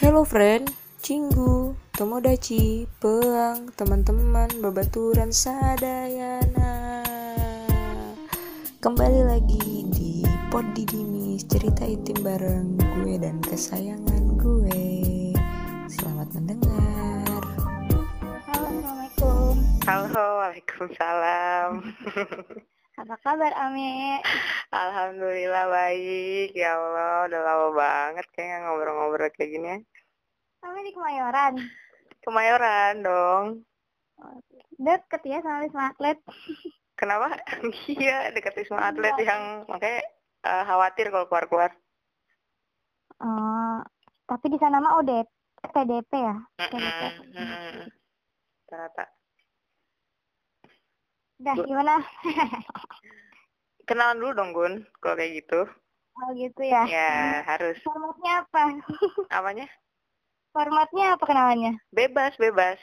Hello friend, Cinggu, Tomodachi, Peang, teman-teman, babaturan sadayana Kembali lagi di Pod Didimis, cerita intim bareng gue dan kesayangan gue Selamat mendengar Halo, Assalamualaikum. Halo, Waalaikumsalam. Apa kabar, Ame? Alhamdulillah baik. Ya Allah, udah lama banget kayaknya ngobrol-ngobrol kayak gini ya. Ame di Kemayoran. Kemayoran dong. Deket ya sama Wisma Atlet. Kenapa? Iya, dekat Wisma Atlet yang makanya eh, khawatir kalau keluar-keluar. Oh, tapi di sana mah ODP, PDP ya? PDP. Mm-mm, mm-mm. Ternyata. Udah, Bu- gimana? Kenalan dulu dong, Gun, kalau kayak gitu. Oh gitu ya? Ya, harus. Formatnya apa? Apanya? Formatnya apa kenalannya? Bebas, bebas.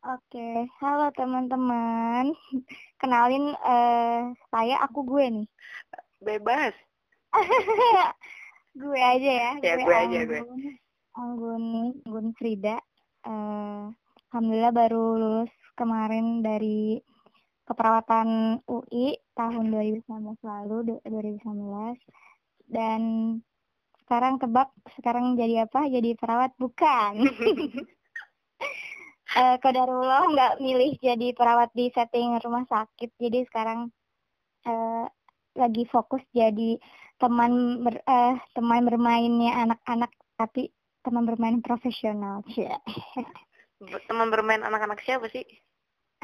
Oke, halo teman-teman. Kenalin eh saya aku gue nih. Bebas. gue aja ya. Ya, gue aja, gue. Anggun, Anggun Frida. Eh, Alhamdulillah baru lulus kemarin dari keperawatan UI tahun 2019 lalu, du- 2019. Dan sekarang tebak, sekarang jadi apa? Jadi perawat? Bukan. Eh, Kodarullah nggak milih jadi perawat di setting rumah sakit. Jadi sekarang eh, lagi fokus jadi teman ber, eh, teman bermainnya anak-anak tapi teman bermain profesional. Teman bermain anak-anak siapa sih?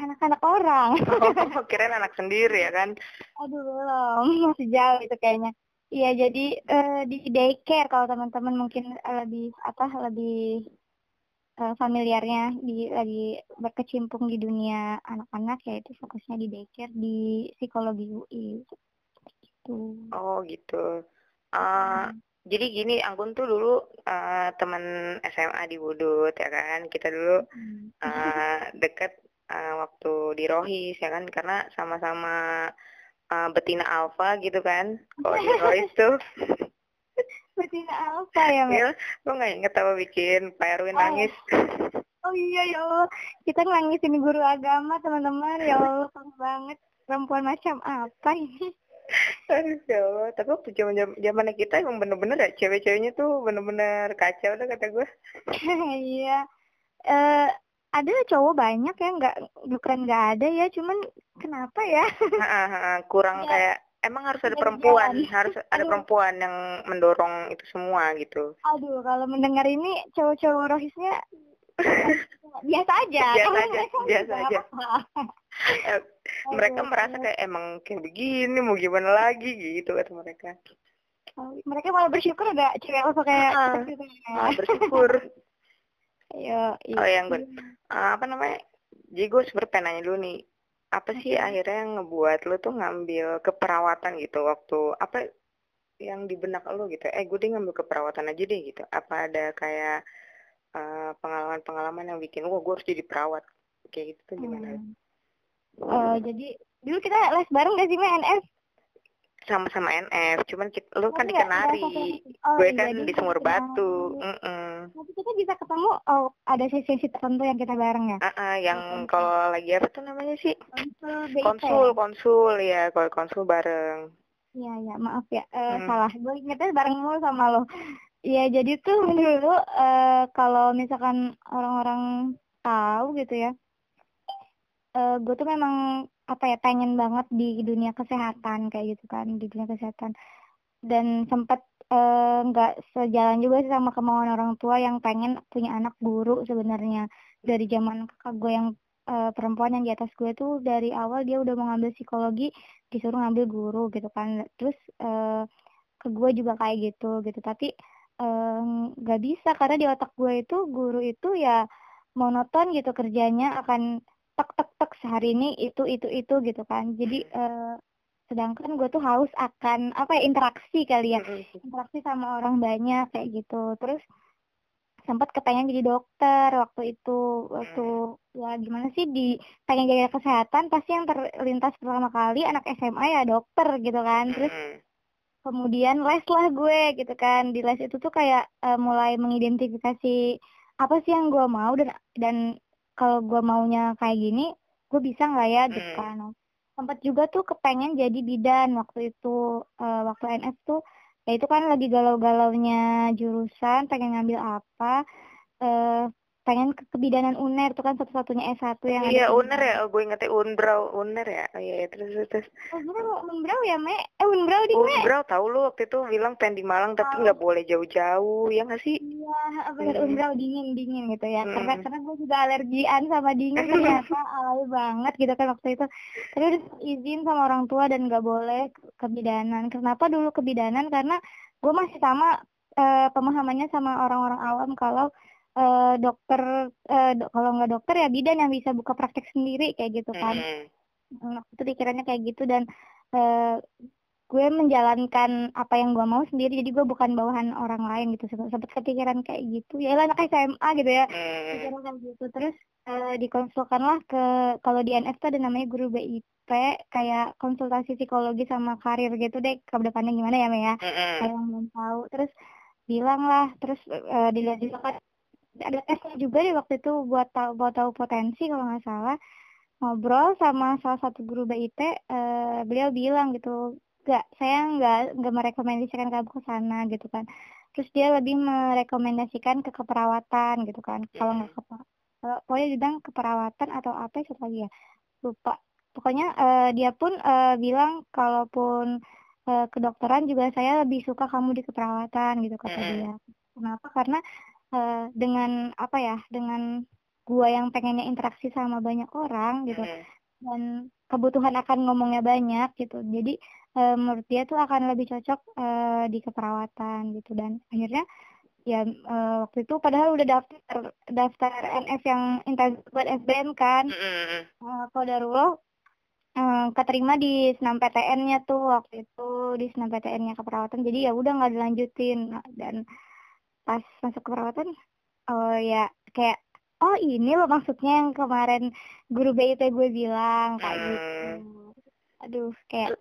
Anak-anak orang. Oh, kirain anak sendiri ya kan? Aduh belum, masih jauh itu kayaknya. Iya jadi eh, di daycare kalau teman-teman mungkin eh, lebih apa lebih eh, familiarnya di lagi berkecimpung di dunia anak-anak ya itu fokusnya di daycare di psikologi UI gitu. Oh gitu. Eh, jadi gini, Anggun tuh dulu eh, teman SMA di Budut ya kan. Kita dulu Hmm. eh, deket eh, waktu di Rohis ya kan, karena sama-sama eh, betina alfa gitu kan. Kalau di Rohis tuh, Betina apa ya, Mbak? ya, lo nggak inget apa bikin Pak Erwin Oh. nangis? Oh iya ya Allah, kita nangisin guru agama teman-teman ya Allah banget perempuan macam apa ini? Aduh, ya Allah. Tapi waktu zaman zamannya kita emang bener-bener ya cewek-ceweknya tuh bener-bener kacau dah kata gue. Iya, eh ada cowok banyak ya nggak bukan nggak ada ya, cuman kenapa ya? Kurang Ya. kayak emang harus ada perempuan, jalan. harus ada Aduh. perempuan yang mendorong itu semua gitu. Aduh, kalau mendengar ini cowok-cowok rohisnya biasa aja. Biasa aja, mereka biasa aja. mereka Aduh, merasa kayak emang kayak begini mau gimana lagi gitu kata mereka. Mereka malah bersyukur ada cewek apa kayak Ah, kita gitu ya. Iya. Oh yang gue apa namanya? Jadi gue sebenernya pengen nanya dulu nih, apa sih akhirnya yang ngebuat lo tuh ngambil keperawatan gitu waktu apa yang di benak lo gitu? Eh gue deh ngambil keperawatan aja deh gitu. Apa ada kayak eh, pengalaman-pengalaman yang bikin, wah gue harus jadi perawat kayak gitu tuh gimana? Hmm. Eh, jadi dulu kita les bareng gak sih Mbak NS? Sama-sama NF, cuman kita, lo kan Tapi di nggak- nggak Kenari, satu- oh, gue iya, kan dia di Sumur Kenari. Batu. Mm-mm. Nanti kita bisa ketemu, oh ada sesi-sesi tertentu yang kita bareng ya? Ah, ah, yang konsul. kalau lagi apa tuh namanya sih? Konsul. Konsul, konsul ya, kalau konsul bareng. Iya, iya, maaf ya, Eh, Hmm. salah. Gue ingetnya bareng mulu sama lo. Iya, jadi tuh dulu eh, kalau misalkan orang-orang tahu gitu ya, eh gue tuh memang apa ya pengen banget di dunia kesehatan kayak gitu kan, di dunia kesehatan. Dan sempat eh, nggak sejalan juga sih sama kemauan orang tua yang pengen punya anak guru sebenarnya. Dari zaman kakak gue yang eh, perempuan yang di atas gue tuh dari awal dia udah mau ngambil psikologi, disuruh ngambil guru gitu kan. Terus eh, ke gue juga kayak gitu gitu. Tapi nggak bisa karena di otak gue itu guru itu ya monoton gitu kerjanya akan tek tek tek sehari ini itu itu itu gitu kan. Jadi eh, sedangkan gue tuh haus akan apa ya interaksi kali ya. Interaksi sama orang banyak kayak gitu. Terus sempat kepengen jadi dokter waktu itu. Waktu ya gimana sih di pengen jaga kesehatan pasti yang terlintas pertama kali anak SMA ya dokter gitu kan. Terus kemudian les lah gue gitu kan. Di les itu tuh kayak uh, mulai mengidentifikasi apa sih yang gue mau dan dan kalau gue maunya kayak gini gue bisa nggak ya gitu hmm. kan sempat juga tuh kepengen jadi bidan waktu itu uh, waktu NF tuh ya itu kan lagi galau-galaunya jurusan pengen ngambil apa uh, pengen ke kebidanan UNER itu kan satu-satunya S1 yang iya UNER ya. Oh, gue ingetnya Unbrau UNER ya. Oh, iya terus terus oh, Unbrau ya me? Eh Unbrau di me? Unbrau tahu lu waktu itu bilang pengen di Malang tapi nggak boleh jauh-jauh ya nggak sih? Iya benar hmm. Unbrau dingin dingin gitu ya. Hmm. karena karena gue juga alergian sama dingin ternyata alay banget gitu kan waktu itu. Tapi udah izin sama orang tua dan nggak boleh kebidanan. Kenapa dulu kebidanan? Karena gue masih sama uh, pemahamannya sama orang-orang awam kalau uh, dokter uh, do kalau nggak dokter ya bidan yang bisa buka praktek sendiri kayak gitu kan. Mm. itu pikirannya kayak gitu dan uh, gue menjalankan apa yang gue mau sendiri jadi gue bukan bawahan orang lain gitu. Sempat kepikiran kayak gitu. Ya lah anak SMA gitu ya. Mm. pikiran kayak gitu. Terus uh, dikonsulkanlah ke kalau di NF tuh ada namanya guru BIP kayak konsultasi psikologi sama karir gitu deh. Ke depannya gimana ya Mea mm -hmm. kayak yang belum tahu. Terus bilang lah terus uh, dilihat juga kan ada tesnya juga di waktu itu buat tahu buat tahu potensi kalau nggak salah. Ngobrol sama salah satu guru BIT uh, eh, beliau bilang gitu nggak saya nggak nggak merekomendasikan kamu ke sana gitu kan. Terus dia lebih merekomendasikan ke keperawatan gitu kan. Kalau nggak ke kalau pokoknya bilang keperawatan atau apa satu lagi ya? Lupa. Pokoknya uh, dia pun uh, bilang kalaupun uh, kedokteran juga saya lebih suka kamu di keperawatan gitu kata dia. Kenapa? Karena uh, dengan apa ya dengan gua yang pengennya interaksi sama banyak orang gitu. Hmm. dan kebutuhan akan ngomongnya banyak gitu. Jadi uh, menurut dia tuh akan lebih cocok uh, di keperawatan gitu. Dan akhirnya ya uh, waktu itu padahal udah daftar daftar NF yang intensif buat SBM kan. Mm uh, Kodarullah uh, keterima di senam PTN-nya tuh waktu itu di senam PTN-nya keperawatan. Jadi ya udah nggak dilanjutin. Dan pas masuk ke perawatan oh ya kayak oh ini loh maksudnya yang kemarin guru BIT gue bilang kayak hmm. gitu aduh kayak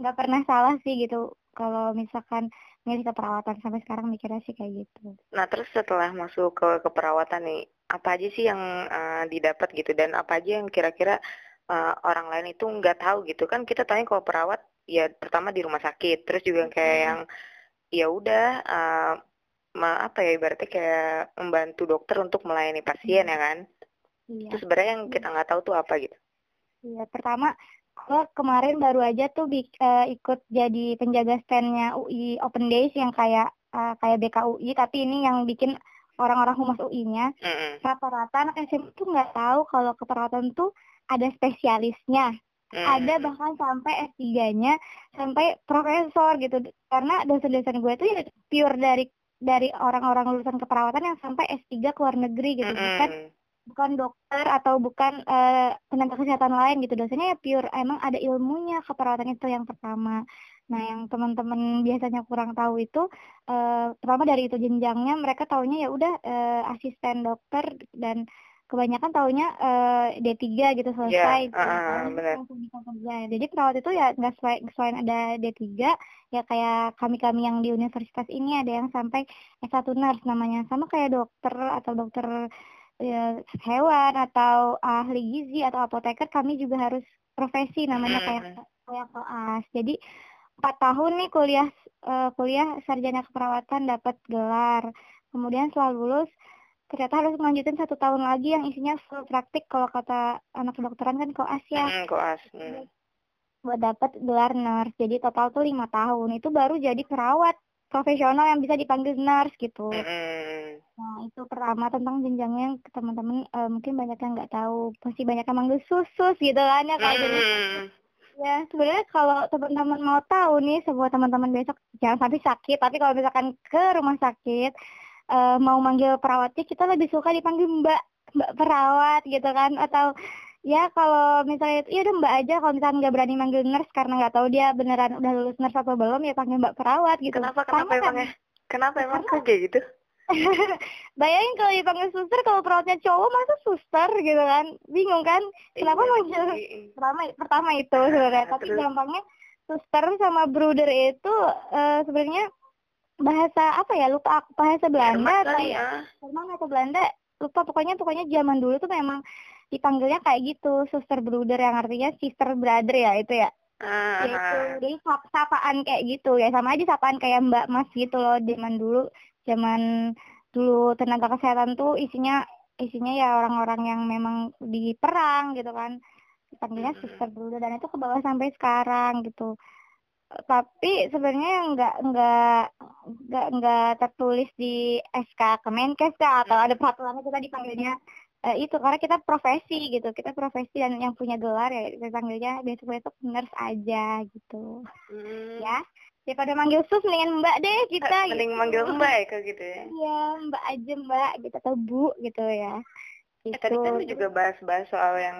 nggak pernah salah sih gitu kalau misalkan milih keperawatan sampai sekarang mikirnya sih kayak gitu. Nah terus setelah masuk ke keperawatan nih, apa aja sih yang uh, didapat gitu dan apa aja yang kira-kira uh, orang lain itu nggak tahu gitu kan kita tanya kalau perawat ya pertama di rumah sakit, terus juga kayak hmm. yang ya udah uh, apa ya ibaratnya kayak membantu dokter untuk melayani pasien hmm. ya kan iya. itu sebenarnya yang kita nggak tahu tuh apa gitu iya pertama gue kemarin baru aja tuh uh, ikut jadi penjaga standnya UI Open Days yang kayak uh, kayak BKUI tapi ini yang bikin orang-orang humas UI-nya mm-hmm. rata-rata anak SMP tuh nggak tahu kalau keperawatan tuh ada spesialisnya mm. ada bahkan sampai S3-nya sampai profesor gitu karena dosen-dosen gue tuh ya pure dari dari orang-orang lulusan keperawatan yang sampai S3 ke luar negeri gitu. Mm -hmm. bukan bukan dokter atau bukan uh, tenaga kesehatan lain gitu. Dosennya ya pure emang ada ilmunya keperawatan itu yang pertama. Nah yang teman-teman biasanya kurang tahu itu uh, pertama dari itu jenjangnya mereka taunya ya udah uh, asisten dokter dan kebanyakan taunya uh, eh, D3 gitu selesai yeah, uh, langsung bisa kerja. Jadi perawat itu ya nggak selain, selain ada D3 ya kayak kami-kami yang di universitas ini ada yang sampai S1 nurse namanya sama kayak dokter atau dokter ya, hewan atau ahli gizi atau apoteker kami juga harus profesi namanya kayak kayak koas. Jadi empat tahun nih kuliah uh, kuliah sarjana keperawatan dapat gelar. Kemudian setelah lulus ternyata harus melanjutin satu tahun lagi yang isinya full praktik kalau kata anak kedokteran kan koas ya mm, koas mm. buat dapat gelar nurse jadi total tuh lima tahun itu baru jadi perawat profesional yang bisa dipanggil nurse gitu mm. nah itu pertama tentang jenjangnya yang teman-teman uh, mungkin banyak yang nggak tahu pasti banyak yang manggil susus gitu kan ya kayak mm. ya sebenarnya kalau teman-teman mau tahu nih semua teman-teman besok jangan sampai sakit tapi kalau misalkan ke rumah sakit uh, mau manggil perawatnya kita lebih suka dipanggil mbak mbak perawat gitu kan. Atau ya kalau misalnya itu ya udah mbak aja kalau misalnya nggak berani manggil nurse karena nggak tahu dia beneran udah lulus nurse atau belum ya panggil mbak perawat gitu. Kenapa kenapa Sama, emangnya? kan? kenapa emang kayak gitu? Bayangin kalau dipanggil suster kalau perawatnya cowok masa suster gitu kan? Bingung kan? Kenapa iya, manggil pertama pertama itu sebenarnya? Tapi gampangnya suster sama brother itu uh, sebenarnya bahasa apa ya? Lupa aku. Bahasa Belanda atau ya. Jerman atau Belanda? Lupa. Pokoknya pokoknya zaman dulu tuh memang dipanggilnya kayak gitu. Suster brother yang artinya sister brother ya itu ya. Uh, gitu jadi sap sapaan kayak gitu. Ya sama aja sapaan kayak mbak mas gitu loh zaman dulu. Zaman dulu tenaga kesehatan tuh isinya isinya ya orang-orang yang memang di perang gitu kan. Dipanggilnya suster brother. Dan itu ke bawah sampai sekarang gitu tapi sebenarnya nggak nggak nggak nggak tertulis di SK Kemenkes atau ada peraturan kita dipanggilnya uh, itu karena kita profesi gitu kita profesi dan yang punya gelar ya kita panggilnya biasanya itu nurse aja gitu hmm. ya daripada manggil sus mendingan mbak deh kita mending gitu. manggil mbak ya kayak gitu ya iya mbak aja mbak gitu atau bu gitu ya gitu. eh, tadi kan juga bahas-bahas soal yang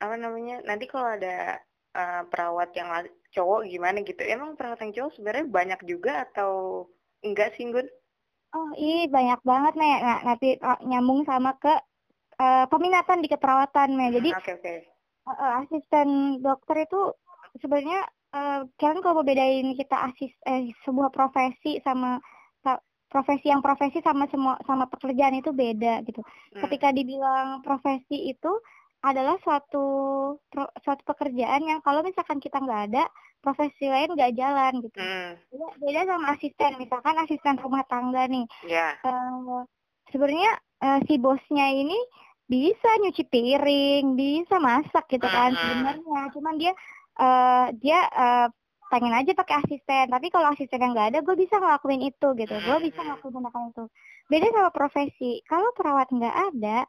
apa namanya nanti kalau ada uh, perawat yang cowok gimana gitu emang perawat yang cowok sebenarnya banyak juga atau enggak sih Gun? Oh iya banyak banget nih nah, nanti nyambung sama ke uh, peminatan di keperawatan nih jadi okay, okay. Uh, uh, asisten dokter itu sebenarnya uh, kalian kalau bedain kita asis eh, sebuah profesi sama profesi yang profesi sama semua sama pekerjaan itu beda gitu. Hmm. Ketika dibilang profesi itu adalah suatu suatu pekerjaan yang kalau misalkan kita nggak ada profesi lain nggak jalan gitu hmm. beda, beda sama asisten misalkan asisten rumah tangga nih yeah. Ya. uh, sebenarnya uh, si bosnya ini bisa nyuci piring bisa masak gitu kan hmm. sebenarnya cuman dia uh, dia uh, pengen aja pakai asisten tapi kalau asisten yang nggak ada gue bisa ngelakuin itu gitu gue bisa hmm. ngelakuin itu beda sama profesi kalau perawat nggak ada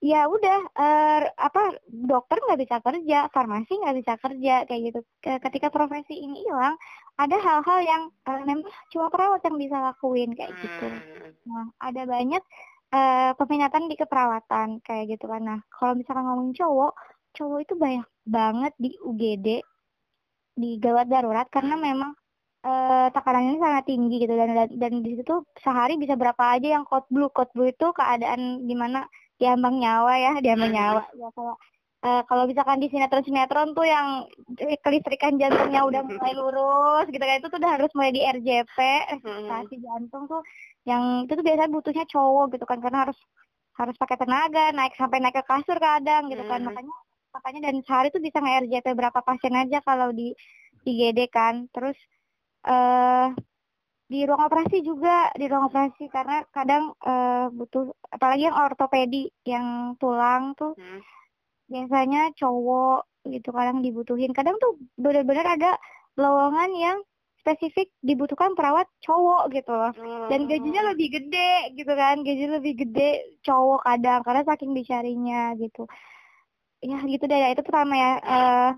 ya udah uh, apa dokter nggak bisa kerja farmasi nggak bisa kerja kayak gitu. Ketika profesi ini hilang ada hal-hal yang uh, memang cuma perawat yang bisa lakuin kayak gitu. Hmm. nah ada banyak uh, peminatan di keperawatan kayak gitu kan. Nah kalau misalkan ngomong cowok cowok itu banyak banget di UGD di gawat darurat karena memang uh, tekanannya sangat tinggi gitu. Dan dan, dan di situ sehari bisa berapa aja yang code blue code blue itu keadaan di mana diambang nyawa ya diambang nyawa ya kalau uh, kalau misalkan di sinetron sinetron tuh yang kelistrikan jantungnya udah mulai lurus gitu kan itu tuh udah harus mulai di RJP stasi hmm. jantung tuh yang itu tuh biasanya butuhnya cowok gitu kan karena harus harus pakai tenaga naik sampai naik ke kasur kadang gitu kan hmm. makanya makanya dan sehari tuh bisa nge RJP berapa pasien aja kalau di IGD kan terus eh uh, di ruang operasi juga di ruang operasi. Karena kadang uh, butuh apalagi yang ortopedi yang tulang tuh hmm. biasanya cowok gitu kadang dibutuhin. Kadang tuh benar-benar ada lowongan yang spesifik dibutuhkan perawat cowok gitu loh. Dan gajinya oh. lebih gede gitu kan gaji lebih gede cowok kadang karena saking dicarinya gitu. Ya gitu deh. Ya, itu pertama ya uh,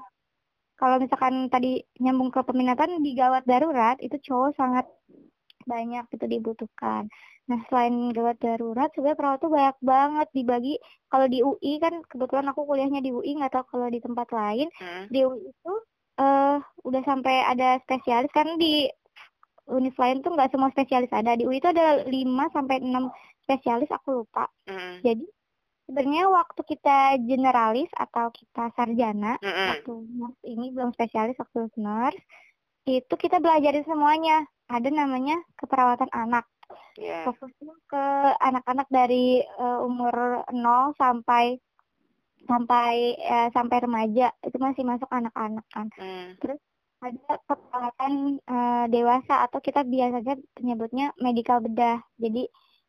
kalau misalkan tadi nyambung ke peminatan di gawat darurat itu cowok sangat banyak itu dibutuhkan. Nah selain gawat darurat sebenarnya perawat tuh banyak banget dibagi. Kalau di UI kan kebetulan aku kuliahnya di UI nggak tahu kalau di tempat lain. Hmm. Di UI itu uh, udah sampai ada spesialis kan di univ lain tuh nggak semua spesialis ada. Di UI itu ada 5 sampai enam spesialis aku lupa. Hmm. Jadi sebenarnya waktu kita generalis atau kita sarjana hmm. waktu nurse ini belum spesialis waktu nurse itu kita belajarin semuanya ada namanya keperawatan anak. Yeah. Fokusnya ke anak-anak dari uh, umur 0 sampai sampai uh, sampai remaja itu masih masuk anak-anak kan. Mm. Terus ada keperawatan uh, dewasa atau kita biasanya menyebutnya medical bedah. Jadi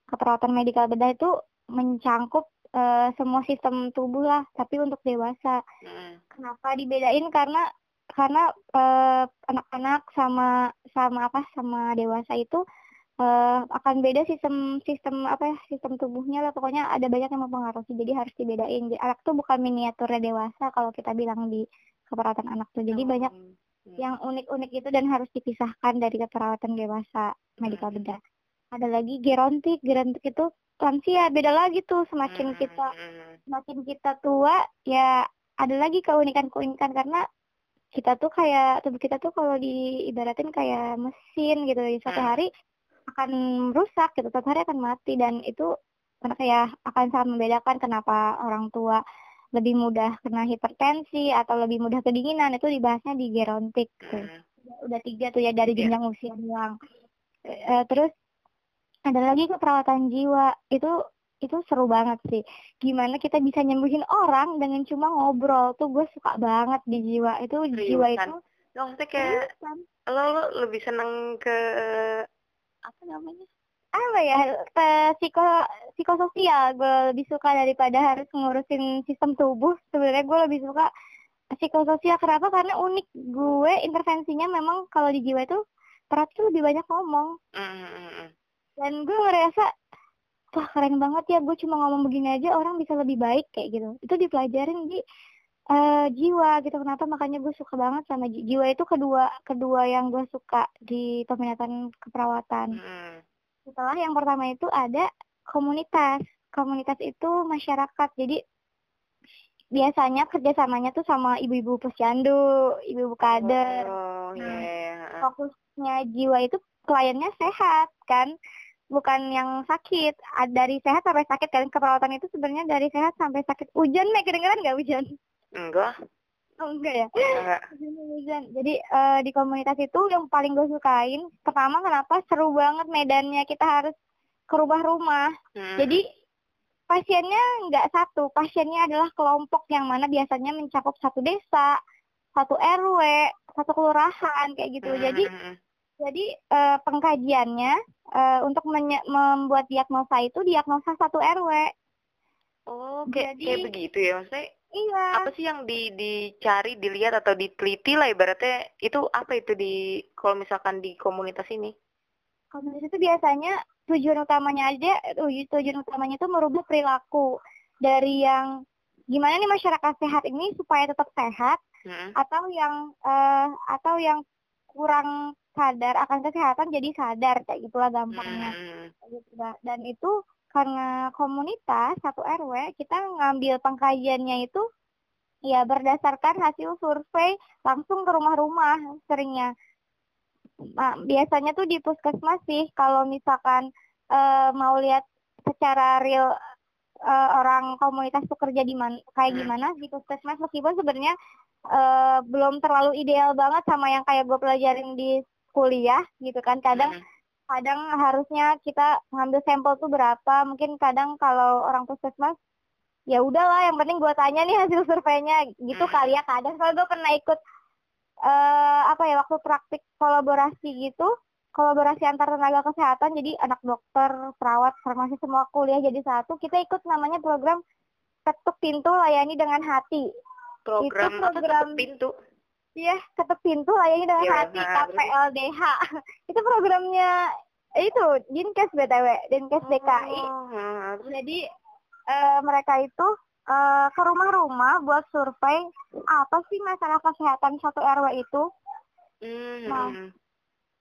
keperawatan medical bedah itu mencangkup uh, semua sistem tubuh lah, tapi untuk dewasa. Mm. Kenapa dibedain? Karena karena anak anak-anak sama sama apa sama dewasa itu uh, akan beda sistem sistem apa ya sistem tubuhnya lah pokoknya ada banyak yang mempengaruhi jadi harus dibedain jadi anak tuh bukan miniaturnya dewasa kalau kita bilang di keperawatan anak tuh jadi oh. banyak hmm. yang unik-unik itu dan harus dipisahkan dari keperawatan dewasa medical hmm. bedah ada lagi gerontik gerontik itu lansia beda lagi tuh semakin hmm. kita semakin kita tua ya ada lagi keunikan-keunikan karena kita tuh kayak tubuh kita tuh kalau diibaratin kayak mesin gitu di suatu hmm. hari akan rusak gitu suatu hari akan mati dan itu karena kayak akan sangat membedakan kenapa orang tua lebih mudah kena hipertensi atau lebih mudah kedinginan itu dibahasnya di gerontik tuh. Hmm. Udah tiga tuh ya dari Iya. jenjang usia doang. Eh, terus ada lagi keperawatan jiwa itu itu seru banget sih. Gimana kita bisa nyembuhin orang dengan cuma ngobrol tuh gue suka banget di jiwa itu jiwa Seriusan? itu Lo maksudnya kayak seriusan. lo, lo lebih seneng ke apa namanya? apa ya ke psiko psikososial gue lebih suka daripada harus ngurusin sistem tubuh sebenarnya gue lebih suka psikososial kenapa karena unik gue intervensinya memang kalau di jiwa itu terapi lebih banyak ngomong hmm, hmm. dan gue ngerasa wah keren banget ya gue cuma ngomong begini aja orang bisa lebih baik kayak gitu itu dipelajarin di eh, jiwa gitu kenapa makanya gue suka banget sama ji- jiwa itu kedua kedua yang gue suka di peminatan keperawatan Hmm. setelah yang pertama itu ada komunitas. Komunitas itu masyarakat. Jadi biasanya kerjasamanya tuh sama ibu-ibu posyandu, ibu-ibu kader. Oh, iya, Nah, iya, iya. Fokusnya jiwa itu kliennya sehat kan, bukan yang sakit. Dari sehat sampai sakit kan. Keperawatan itu sebenarnya dari sehat sampai sakit. Hujan, Mek, kedengeran nggak hujan? Enggak, Oh, enggak ya? enggak. Hujan. Jadi eh, di komunitas itu yang paling gue sukain, pertama kenapa seru banget medannya. Kita harus ke rumah-rumah. Hmm. Jadi pasiennya nggak satu, pasiennya adalah kelompok yang mana biasanya mencakup satu desa, satu RW, satu kelurahan kayak gitu. Hmm, Jadi hmm, hmm. Jadi eh, pengkajiannya eh, untuk membuat diagnosa itu diagnosa satu RW. Oh, kayak Jadi- kayak begitu ya maksudnya Iya. apa sih yang di dicari, dilihat atau diteliti lah ibaratnya itu apa itu di kalau misalkan di komunitas ini? Komunitas itu biasanya tujuan utamanya aja, tuj- tujuan utamanya itu merubah perilaku dari yang gimana nih masyarakat sehat ini supaya tetap sehat Hmm. atau yang eh, atau yang kurang sadar akan kesehatan jadi sadar kayak gitulah gampangnya. Hmm. Gitu. Dan itu karena komunitas satu RW kita ngambil pengkajiannya itu ya berdasarkan hasil survei langsung ke rumah-rumah seringnya. Nah, biasanya tuh di puskesmas sih kalau misalkan eh, mau lihat secara real eh, orang komunitas tuh kerja di mana kayak Hmm. gimana di puskesmas meskipun sebenarnya eh, belum terlalu ideal banget sama yang kayak gue pelajarin di kuliah gitu kan. Kadang Hmm. kadang harusnya kita ngambil sampel tuh berapa. Mungkin kadang kalau orang puskesmas ya udahlah yang penting gue tanya nih hasil surveinya. Gitu Hmm. kali ya kadang soalnya gue pernah ikut eh apa ya waktu praktik kolaborasi gitu kolaborasi antar tenaga kesehatan. Jadi anak dokter perawat farmasi semua kuliah jadi satu. Kita ikut namanya program ketuk pintu layani dengan hati. Program, tuh, program- pintu. Iya, ketuk pintu layani dengan Iya, hati nah, KPLDH. itu programnya eh, itu Dinkes BTW, Dinkes DKI. Oh, hmm. Jadi eh, mereka itu eh, ke rumah-rumah buat survei apa sih masalah kesehatan satu RW itu. Hmm. Nah.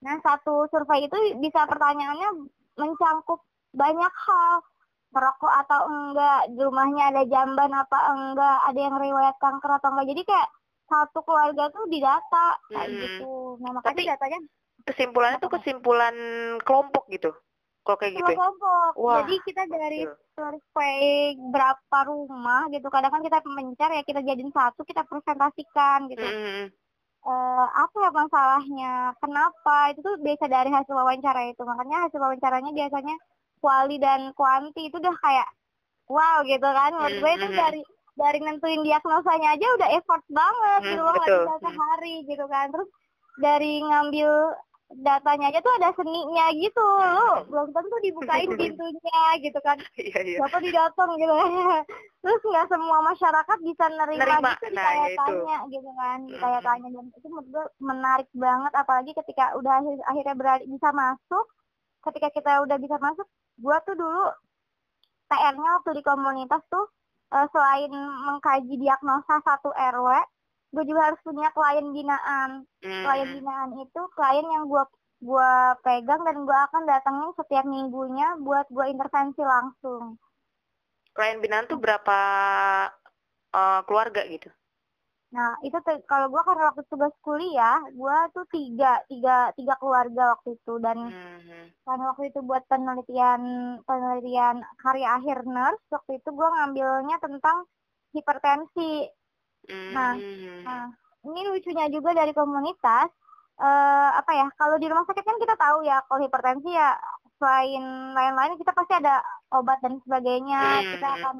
Nah, satu survei itu bisa pertanyaannya mencangkup banyak hal. Merokok atau enggak, di rumahnya ada jamban apa enggak, ada yang riwayat kanker atau enggak. Jadi kayak satu keluarga tuh didata kayak Hmm. gitu. Nah, makanya Tapi- datanya Kesimpulannya tuh kesimpulan kelompok gitu. Kalau kayak gitu. Ya? kelompok. Wah. Jadi kita dari survei berapa rumah gitu. Kadang kan kita mencar ya kita jadiin satu, kita presentasikan gitu. Hmm. Eh, apa ya masalahnya? Kenapa? Itu tuh biasa dari hasil wawancara itu. Makanya hasil wawancaranya biasanya kuali dan kuanti itu udah kayak wow gitu kan. Menurut gue itu dari dari nentuin diagnosanya aja udah effort banget Hmm, gitu loh nggak betul. bisa Hmm. sehari gitu kan. Terus dari ngambil datanya aja tuh ada seninya gitu lo belum tentu dibukain pintunya gitu kan Iya, iya. siapa didatang gitu terus nggak semua masyarakat bisa nerima, Nerima, gitu nah, ya itu. ditanya gitu kan Mhm. ditanya-tanya dan itu menurut gue menarik banget apalagi ketika udah akhir- akhirnya berani bisa masuk ketika kita udah bisa masuk gua tuh dulu PR-nya waktu di komunitas tuh eh, selain mengkaji diagnosa satu RW gue juga harus punya klien binaan Hmm. klien binaan itu klien yang gua gua pegang dan gua akan datangin setiap minggunya buat gua intervensi langsung Klien binaan tuh berapa eh, keluarga gitu? Nah, itu kalau gua karena waktu tugas kuliah, gua tuh tiga, tiga, tiga keluarga waktu itu dan Hmm. karena waktu itu buat penelitian penelitian karya akhir nurse, waktu itu gua ngambilnya tentang hipertensi. Nah, Hmm. nah ini lucunya juga dari komunitas eh apa ya kalau di rumah sakit kan kita tahu ya kalau hipertensi ya selain lain-lain kita pasti ada obat dan sebagainya Hmm, kita akan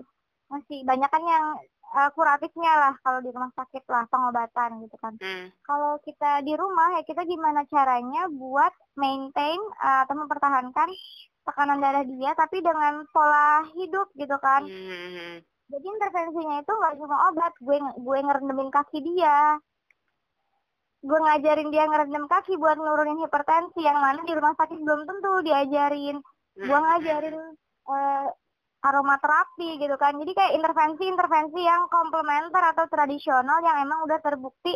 masih banyak kan yang eh, kuratifnya lah kalau di rumah sakit lah pengobatan gitu kan. Hmm. kalau kita di rumah ya kita gimana caranya buat maintain eh, atau mempertahankan tekanan darah dia tapi dengan pola hidup gitu kan. Hmm. jadi intervensinya itu nggak cuma obat gue gue ngerendemin kaki dia. Gue ngajarin dia ngerendam kaki buat nurunin hipertensi yang mana di rumah sakit belum tentu diajarin. Gue ngajarin eh, aromaterapi gitu kan jadi kayak intervensi-intervensi yang komplementer atau tradisional yang emang udah terbukti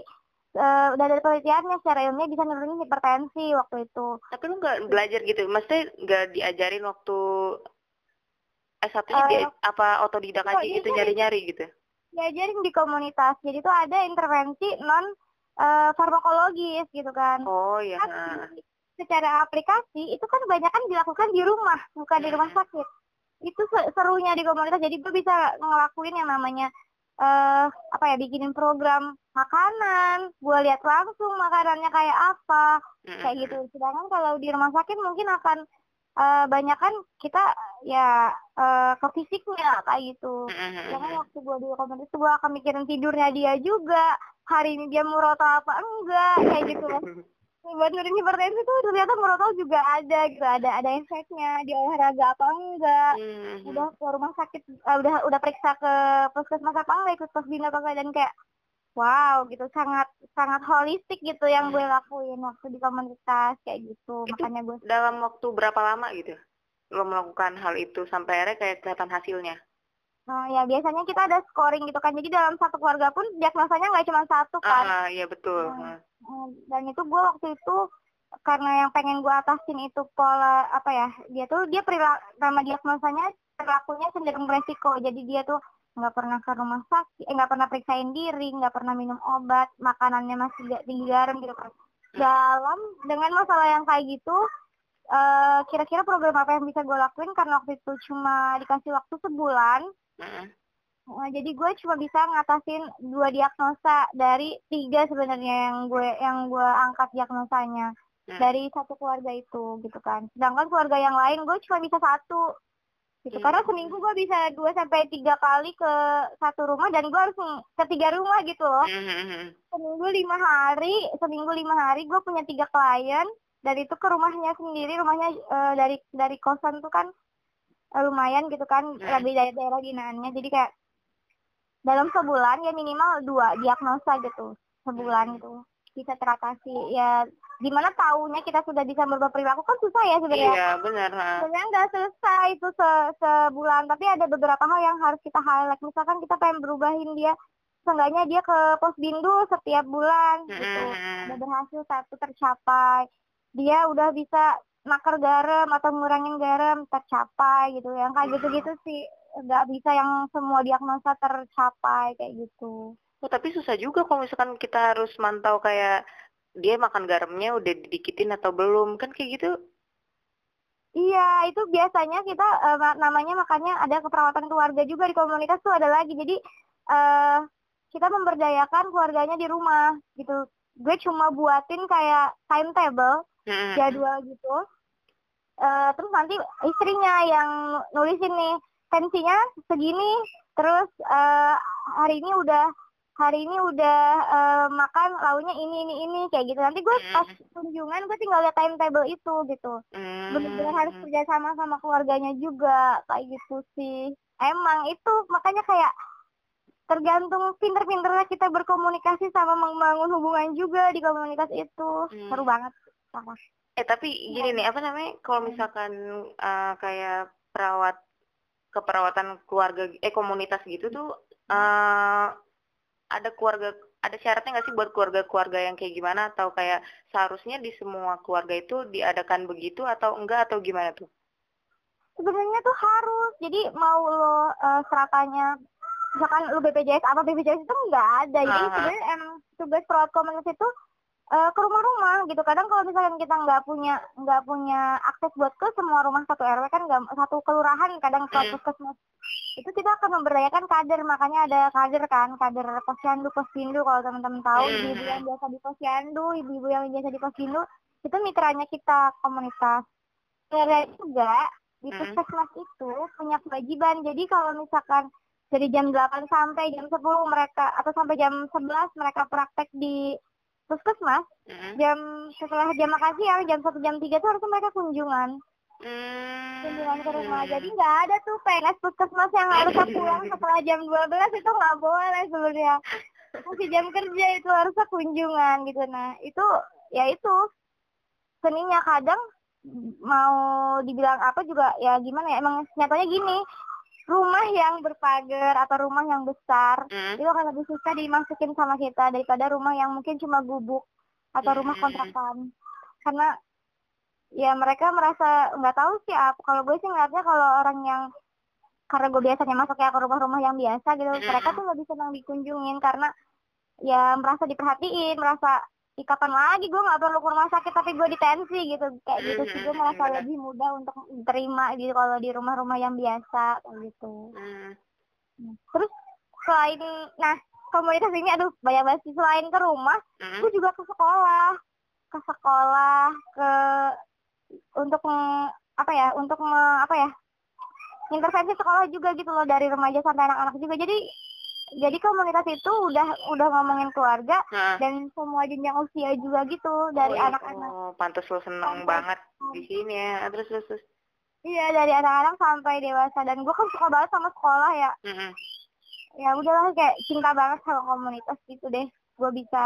eh, udah dari penelitiannya secara ilmiah bisa nurunin hipertensi waktu itu Tapi lu nggak belajar gitu, maksudnya nggak diajarin waktu S1-nya Eh, dia apa otodidak aja gitu nyari-nyari gitu? diajarin di komunitas jadi tuh ada intervensi non eh, farmakologis gitu kan Oh ya. Tapi secara aplikasi itu kan banyak kan dilakukan di rumah, bukan di rumah sakit. Itu se- serunya di komunitas. Jadi gue bisa ngelakuin yang namanya eh apa ya bikinin program makanan, gue lihat langsung makanannya kayak apa, kayak gitu. Sedangkan kalau di rumah sakit mungkin akan eh banyak kan kita ya eh, ke fisiknya kayak gitu. Jangan waktu gue di komunitas gue akan mikirin tidurnya dia juga. Hari ini dia muroto apa enggak kayak gitu nurunin hipertensi tuh ternyata merotol juga ada gitu ada ada efeknya di olahraga apa enggak Hmm. udah ke rumah sakit eh, udah udah periksa ke puskesmas apa enggak ikut posbin apa enggak dan kayak wow gitu sangat sangat holistik gitu yang gue lakuin waktu di komunitas kayak gitu Itu makanya gue Dalam waktu berapa lama gitu? Lo melakukan hal itu sampai akhirnya kayak kelihatan hasilnya? Nah ya biasanya kita ada scoring gitu kan jadi dalam satu keluarga pun diagnosanya nggak cuma satu kan Ah, iya betul. Hmm. Hmm. Eh, dan itu gue waktu itu karena yang pengen gue atasin itu pola apa ya dia tuh dia perilaku nama diagnosanya perilakunya cenderung beresiko jadi dia tuh nggak pernah ke rumah sakit eh nggak pernah periksain diri nggak pernah minum obat makanannya masih gak tinggi garam gitu kan dalam dengan masalah yang kayak gitu eh kira-kira program apa yang bisa gue lakuin karena waktu itu cuma dikasih waktu sebulan Hmm. Nah, jadi gue cuma bisa ngatasin dua diagnosa dari tiga sebenarnya yang gue yang gue angkat diagnosanya Hmm. dari satu keluarga itu gitu kan. Sedangkan keluarga yang lain gue cuma bisa satu gitu. Karena Hmm. seminggu gue bisa dua sampai tiga kali ke satu rumah dan gue harus ke tiga rumah gitu loh. Hmm. Seminggu lima hari, seminggu lima hari gue punya tiga klien dan itu ke rumahnya sendiri, rumahnya eh, dari dari kosan tuh kan lumayan gitu kan Hmm. lebih dari daerah binaannya jadi kayak dalam sebulan ya minimal dua diagnosa gitu sebulan gitu. Bisa teratasi. Ya gimana taunya kita sudah bisa berubah perilaku kan susah ya sebenarnya. Iya benar. sebenarnya nggak selesai itu se sebulan. Tapi ada beberapa hal yang harus kita highlight. Misalkan kita pengen berubahin dia seenggaknya dia ke posbindu setiap bulan gitu. Hmm. udah berhasil satu tercapai. Dia udah bisa nakar garam atau ngurangin garam tercapai gitu. Yang kayak gitu-gitu sih nggak bisa yang semua diagnosa tercapai kayak gitu. Oh, tapi susah juga kalau misalkan kita harus mantau kayak dia makan garamnya udah didikitin atau belum kan kayak gitu. iya itu biasanya kita ma- namanya makanya ada keperawatan keluarga juga di komunitas tuh ada lagi. Jadi eh kita memberdayakan keluarganya di rumah gitu. Gue cuma buatin kayak timetable Hmm. jadwal gitu Eh terus nanti istrinya yang nulisin nih tensinya segini terus eh hari ini udah hari ini udah eh, makan launya ini ini ini kayak gitu nanti gue pas kunjungan gue tinggal lihat timetable itu gitu Hmm. benar-benar harus kerja sama sama keluarganya juga kayak gitu sih emang itu makanya kayak tergantung pinter-pinternya kita berkomunikasi sama membangun hubungan juga di komunitas itu Hmm. seru banget parah. Eh tapi gini nih apa namanya kalau misalkan eh, kayak perawat keperawatan keluarga eh komunitas gitu tuh eh ada keluarga ada syaratnya nggak sih buat keluarga-keluarga yang kayak gimana? Atau kayak seharusnya di semua keluarga itu diadakan begitu atau enggak atau gimana tuh? sebenarnya tuh harus. Jadi mau lo eh, seratanya misalkan lo BPJS apa BPJS itu nggak ada. Jadi Aha. sebenarnya emang tugas perawat komunitas itu eh, ke rumah-rumah gitu kadang kalau misalkan kita nggak punya nggak punya akses buat ke semua rumah satu RW kan nggak satu kelurahan kadang ke Hmm. puskesmas itu kita akan memberdayakan kader makanya ada kader kan kader posyandu posyandu kalau teman-teman tahu Hmm. ibu-ibu yang biasa di posyandu ibu-ibu yang biasa di posyandu itu mitranya kita komunitas Kira juga di Hmm. puskesmas itu punya kewajiban jadi kalau misalkan dari jam 8 sampai jam 10 mereka atau sampai jam 11 mereka praktek di puskesmas Mm-mm. jam setelah jam makan siang jam 1 jam 3 tuh harusnya mereka kunjungan. Hmm. kunjungan ke rumah. Jadi nggak ada tuh PNS puskesmas yang harusnya pulang setelah jam 12 itu nggak boleh sebenarnya. Masih jam kerja itu harusnya kunjungan gitu. Nah itu ya itu. Seninya kadang mau dibilang apa juga ya gimana ya emang nyatanya gini rumah yang berpagar atau rumah yang besar Mm. itu akan lebih susah dimasukin sama kita daripada rumah yang mungkin cuma gubuk atau rumah Hmm. kontrakan karena ya mereka merasa nggak tahu sih apa kalau gue sih ngeliatnya kalau orang yang karena gue biasanya masuknya ke rumah-rumah yang biasa gitu Hmm. mereka tuh lebih senang dikunjungin karena ya merasa diperhatiin merasa "Ih, kapan lagi gue nggak perlu ke rumah sakit tapi gue ditensi gitu kayak gitu sih gue Hmm, merasa benar. lebih mudah untuk diterima gitu kalau di rumah-rumah yang biasa kayak gitu Mm. terus selain nah komunitas ini aduh banyak banget sih selain ke rumah Mm. gue juga ke sekolah ke sekolah ke untuk apa ya untuk me- apa ya intervensi sekolah juga gitu loh dari remaja sampai anak-anak juga jadi jadi komunitas itu udah udah ngomongin keluarga Nah. dan semua jenjang usia juga gitu dari Oh, iya. anak-anak Oh, pantas lo seneng Pantes. banget di sini ya. Terus terus terus. iya dari anak-anak sampai dewasa dan gue kan suka banget sama sekolah ya Mm-mm. ya udahlah kayak cinta banget sama komunitas gitu deh gue bisa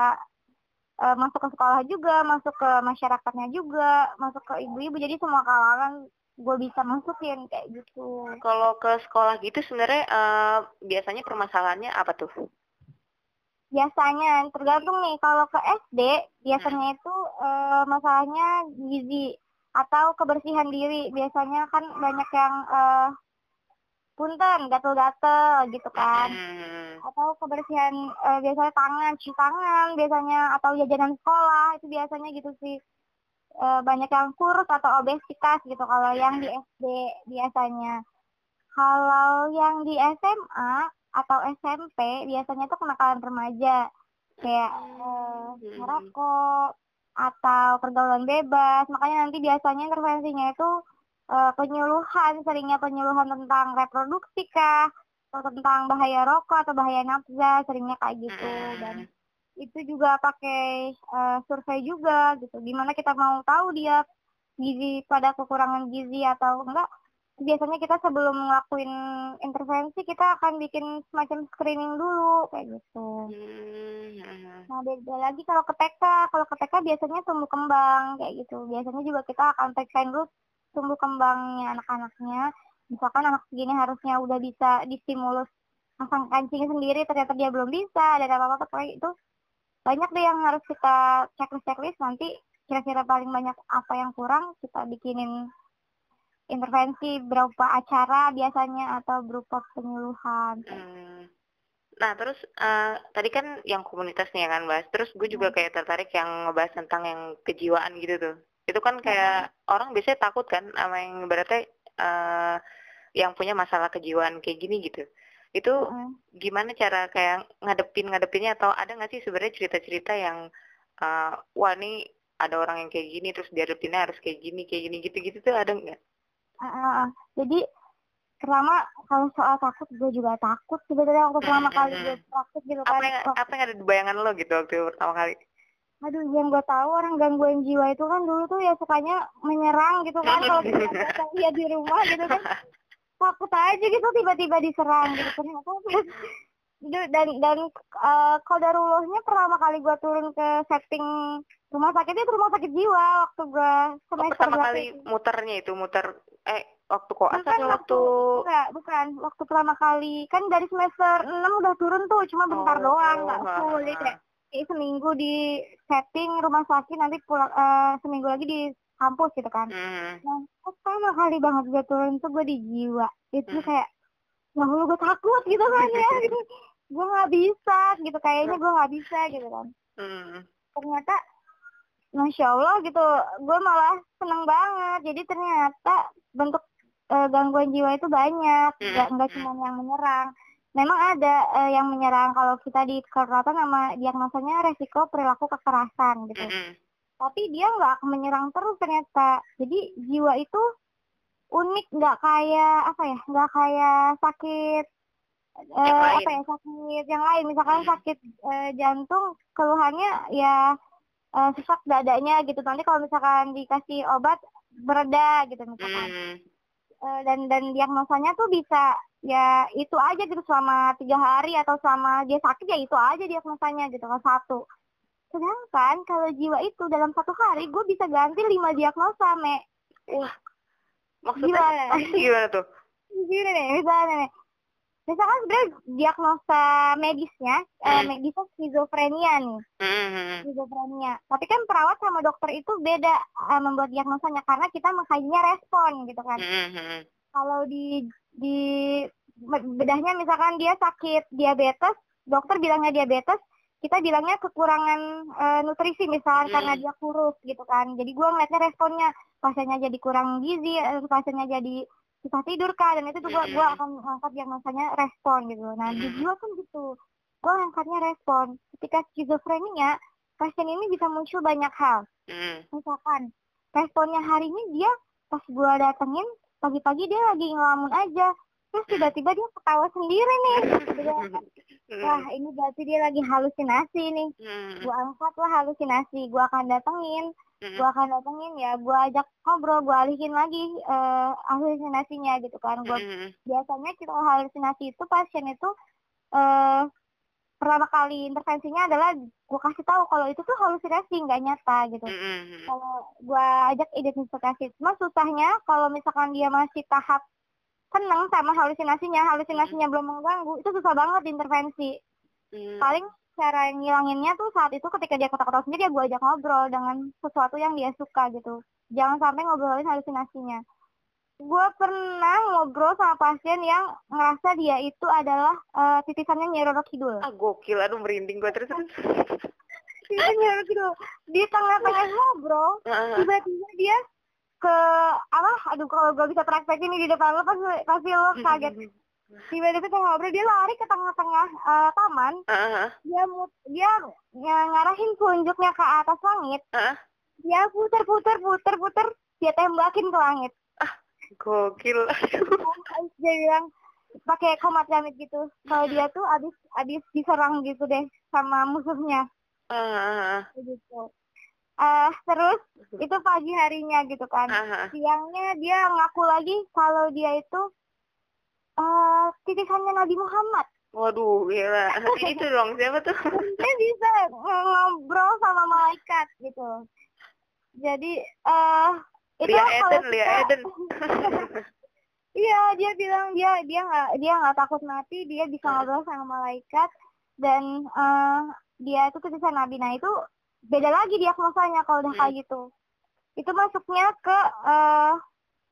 eh, masuk ke sekolah juga masuk ke masyarakatnya juga masuk ke ibu-ibu jadi semua kalangan gue bisa masukin kayak gitu. Kalau ke sekolah gitu sebenarnya eh, biasanya permasalahannya apa tuh? biasanya tergantung nih kalau ke SD biasanya itu eh, masalahnya gizi atau kebersihan diri. Biasanya kan banyak yang eh, punten gatel-gatel gitu kan. Hmm. atau kebersihan eh, biasanya tangan cuci tangan biasanya atau jajanan sekolah itu biasanya gitu sih Eh, banyak yang kurus atau obesitas gitu kalau yang di SD biasanya kalau yang di SMA atau SMP biasanya tuh kenakalan remaja kayak eh, Hmm. ngerokok atau pergaulan bebas makanya nanti biasanya intervensinya itu eh, penyuluhan seringnya penyuluhan tentang reproduksi kah atau tentang bahaya rokok atau bahaya nafsa seringnya kayak gitu Hmm. dan itu juga pakai eh, survei juga gitu. Gimana kita mau tahu dia gizi pada kekurangan gizi atau enggak. Biasanya kita sebelum ngelakuin intervensi kita akan bikin semacam screening dulu kayak gitu. Hmm. nah beda lagi kalau ke TK kalau ke TK biasanya tumbuh kembang kayak gitu. Biasanya juga kita akan periksain dulu tumbuh kembangnya anak-anaknya. Misalkan anak segini harusnya udah bisa distimulus pasang kancing sendiri ternyata dia belum bisa dan apa apa kayak itu banyak deh yang harus kita checklist checklist nanti kira-kira paling banyak apa yang kurang kita bikinin intervensi berupa acara biasanya atau berupa penyuluhan Hmm. Nah, terus eh, tadi kan yang komunitas nih ya kan, Bahas. Terus gue juga Hmm. kayak tertarik yang ngebahas tentang yang kejiwaan gitu tuh. Itu kan kayak orang biasanya takut kan sama yang berarti eh yang punya masalah kejiwaan kayak gini gitu. Itu Heeh. gimana cara kayak ngadepin ngadepinnya atau ada nggak sih sebenarnya cerita-cerita yang eh, wah nih ada orang yang kayak gini terus dihadapinnya harus kayak gini kayak gini gitu-gitu tuh ada nggak? Ah. Jadi pertama kalau soal takut gue juga takut sebenarnya waktu pertama Hmm, kali hmm, gue praktik gitu Apa kan. yang Wah, apa yang ada di bayangan lo gitu waktu pertama kali? Aduh, yang gue tahu orang gangguan jiwa itu kan dulu tuh ya sukanya menyerang gitu kan kalau kita lihat di rumah gitu kan takut aja gitu tiba-tiba diserang gitu ternyata dan dan uh, kodarullahnya pertama kali gue turun ke setting rumah sakit itu rumah sakit jiwa waktu gue Oh, semester pertama berapa kali itu. muternya itu muter eh waktu koas Bukan atau waktu Enggak, bukan. Waktu pertama kali kan dari semester 6 udah turun tuh, cuma bentar Oh, doang, nggak ah, full. Jadi kayak, seminggu di setting rumah sakit, nanti pulang eh, seminggu lagi di kampus gitu kan. Hmm. Nah, pertama kali banget gue turun tuh gue di jiwa. Itu Hmm. kayak, wah lu gue takut gitu kan ya. gue nggak bisa gitu, kayaknya gue nggak bisa gitu kan. Hmm. Ternyata, Masya Allah gitu, gue malah seneng banget. Jadi ternyata bentuk uh, gangguan jiwa itu banyak, Hmm, nggak nggak hmm. cuma yang menyerang. Memang ada uh, yang menyerang kalau kita di kesehatan nama diagnosanya resiko perilaku kekerasan gitu. Mm-mm. Tapi dia nggak menyerang terus ternyata. Jadi jiwa itu unik, nggak kayak apa ya, nggak kayak sakit uh, lain. apa ya sakit yang lain. Misalkan Hmm. sakit uh, jantung, keluhannya ya uh, sesak dadanya gitu. Nanti kalau misalkan dikasih obat bereda gitu misalkan. Mm. Eh, dan dan diagnosanya tuh bisa ya itu aja gitu selama tiga hari atau selama dia sakit ya itu aja diagnosanya gitu kan satu sedangkan kalau jiwa itu dalam satu hari gue bisa ganti lima diagnosa me Wah, maksudnya Gimana? gimana tuh? gini nih misalnya nih misalkan sebenarnya diagnosa medisnya eh, Hmm. medisnya skizofrenia nih Mm-mm. skizofrenia tapi kan perawat sama dokter itu beda eh, membuat diagnosanya karena kita mengkajinya respon gitu kan Mm-mm. kalau di di bedahnya misalkan dia sakit diabetes, dokter bilangnya diabetes, kita bilangnya kekurangan eh, nutrisi misalkan Hmm. karena dia kurus gitu kan. Jadi gua ngeliatnya responnya pasiennya jadi kurang gizi, eh, pasiennya jadi susah tidur kah dan itu tuh gua gua Hmm. akan angkat diagnosanya respon gitu. Nah di Hmm. jiwa kan gitu, gua angkatnya respon. Ketika skizofrenia, pasien ini bisa muncul banyak hal Mm. misalkan responnya hari ini dia pas gua datengin pagi-pagi dia lagi ngelamun aja terus tiba-tiba dia ketawa sendiri nih Wah ini berarti dia lagi halusinasi nih Mm. gua angkat lah halusinasi gua akan datengin Mm. gua akan datengin ya gua ajak ngobrol gua alihin lagi eh, halusinasinya gitu kan gua Mm. biasanya kita halusinasi itu pasien itu eh pertama kali intervensinya adalah gua kasih tahu kalau itu tuh halusinasi nggak nyata gitu Mm. kalau gua ajak identifikasi cuma susahnya kalau misalkan dia masih tahap seneng sama halusinasinya halusinasinya belum mengganggu. Itu susah banget intervensi. Mm. paling cara ngilanginnya tuh saat itu ketika dia ketawa-ketawa sendiri ya gua ajak ngobrol dengan sesuatu yang dia suka gitu. Jangan sampai ngobrolin halusinasinya. Gua pernah ngobrol sama pasien yang ngerasa dia itu adalah eh, titisannya Nyi Roro Kidul. Ah gokil, aduh merinding gue terus terus. titisan Nyi Roro Kidul. Di tengah-tengah ngobrol tiba-tiba dia ke apa aduh kalau gue bisa praktek ini di depan lo pasti pasti lo kaget. Tiba-tiba tengah ngobrol dia lari ke tengah-tengah eh, taman. Ah, ah, dia mut, dia ng- ngarahin telunjuknya ke atas langit. Ah. dia puter-puter puter-puter dia tembakin ke langit. Gokil. Terus dia bilang pakai komat gamit gitu. Kalau dia tuh abis abis diserang gitu deh sama musuhnya. Ah, ah, ah. gitu Eh terus itu pagi harinya gitu kan Ah, ah. siangnya dia ngaku lagi kalau dia itu eh titisannya Nabi Muhammad. Waduh, gila. Itu dong, siapa tuh? Dia bisa ngobrol sama malaikat gitu. Jadi eh itu Lia kalau Eden, Lia kita- Eden. Iya, dia bilang dia dia nggak dia nggak takut mati, dia bisa ngobrol sama malaikat dan eh dia itu titisan Nabi. Nah itu beda lagi diagnosanya kalau udah kayak gitu. Itu masuknya ke eh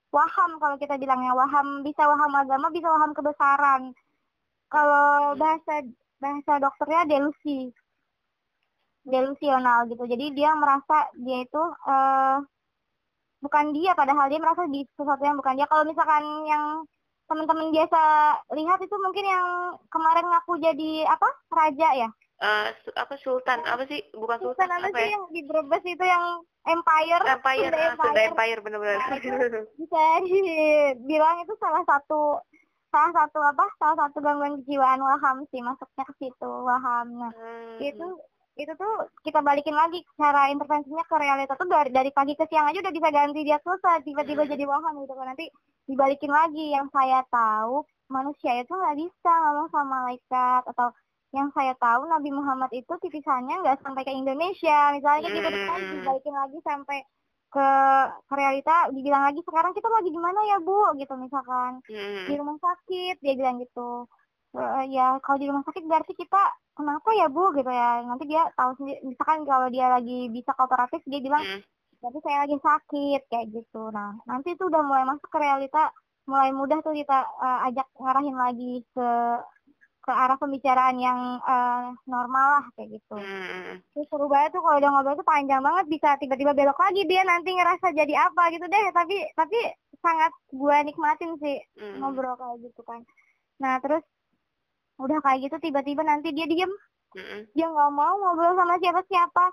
waham kalau kita bilangnya waham bisa waham agama bisa waham kebesaran. Kalau bahasa bahasa dokternya delusi delusional gitu. Jadi dia merasa dia itu eh bukan dia padahal dia merasa di sesuatu yang bukan dia. Kalau misalkan yang teman-teman biasa lihat itu mungkin yang kemarin ngaku jadi apa raja ya Eh, su- apa Sultan? Apa sih? Bukan Sultan Sultan, apa apa sih ya? yang di Brebes itu yang Empire Empire, Sunda ah, Sunda Empire bener-bener. bisa dibilang itu salah satu salah satu apa salah satu gangguan kejiwaan waham sih masuknya ke situ waham nah Hmm. itu itu tuh kita balikin lagi cara intervensinya ke realita tuh dari dari pagi ke siang aja udah bisa ganti diagnosa tiba-tiba Hmm. jadi waham gitu kan nanti dibalikin lagi yang saya tahu manusia itu nggak bisa ngomong sama malaikat atau yang saya tahu Nabi Muhammad itu titisannya nggak sampai ke Indonesia. Misalnya gitu Hmm. kan dibalikin lagi sampai ke, ke realita dibilang lagi sekarang kita lagi di mana ya bu? Gitu misalkan. Hmm. di rumah sakit dia bilang gitu. "Eh, ya kalau di rumah sakit berarti kita kenapa ya bu? Gitu ya. Nanti dia tahu sendiri. Misalkan kalau dia lagi bisa kooperatif dia bilang Hmm. berarti saya lagi sakit kayak gitu. Nah nanti itu udah mulai masuk ke realita. Mulai mudah tuh kita eh, ajak ngarahin lagi ke ke arah pembicaraan yang eh, normal lah kayak gitu. Hmm. Terus seru banget tuh kalau udah ngobrol tuh panjang banget bisa tiba-tiba belok lagi dia nanti ngerasa jadi apa gitu deh. Tapi tapi sangat gue nikmatin sih Hmm. ngobrol kayak gitu kan. Nah terus udah kayak gitu tiba-tiba nanti dia diem. Mm-mm. dia nggak mau ngobrol sama siapa-siapa.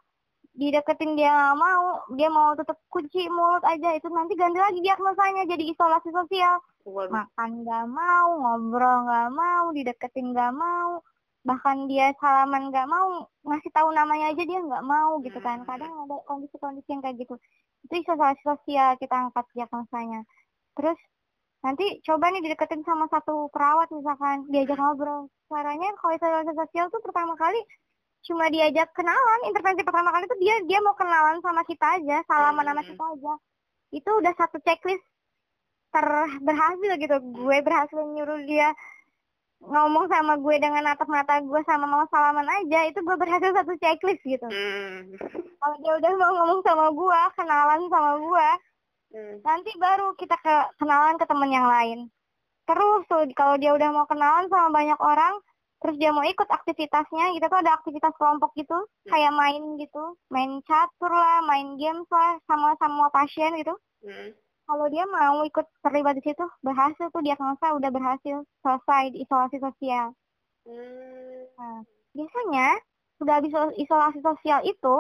Dideketin dia nggak mau dia mau tutup kunci mulut aja. Itu nanti ganti lagi diagnosanya jadi isolasi sosial Waduh. makan nggak mau ngobrol nggak mau dideketin nggak mau bahkan dia salaman nggak mau ngasih tahu namanya aja dia nggak mau gitu kan Hmm. kadang ada kondisi-kondisi yang kayak gitu itu isolasi sosial kita angkat diagnosanya terus nanti coba nih dideketin sama satu perawat misalkan diajak ngobrol caranya kalau isolasi sosial tuh pertama kali cuma diajak kenalan intervensi pertama kali tuh dia dia mau kenalan sama kita aja salaman sama Hmm. kita aja itu udah satu checklist ter berhasil gitu. Gue berhasil nyuruh dia ngomong sama gue dengan natap mata gue sama mau salaman aja. Itu gue berhasil satu checklist gitu. Hmm. kalau dia udah mau ngomong sama gue kenalan sama gue Hmm. nanti baru kita ke kenalan ke temen yang lain. Terus tuh kalau dia udah mau kenalan sama banyak orang terus dia mau ikut aktivitasnya kita tuh ada aktivitas kelompok gitu. Kayak main gitu. Main catur lah main games lah sama sama pasien gitu. Hmm. Kalau dia mau ikut terlibat di situ berhasil tuh diagnosa udah berhasil selesai di isolasi sosial. Hmm. biasanya udah habis isolasi sosial itu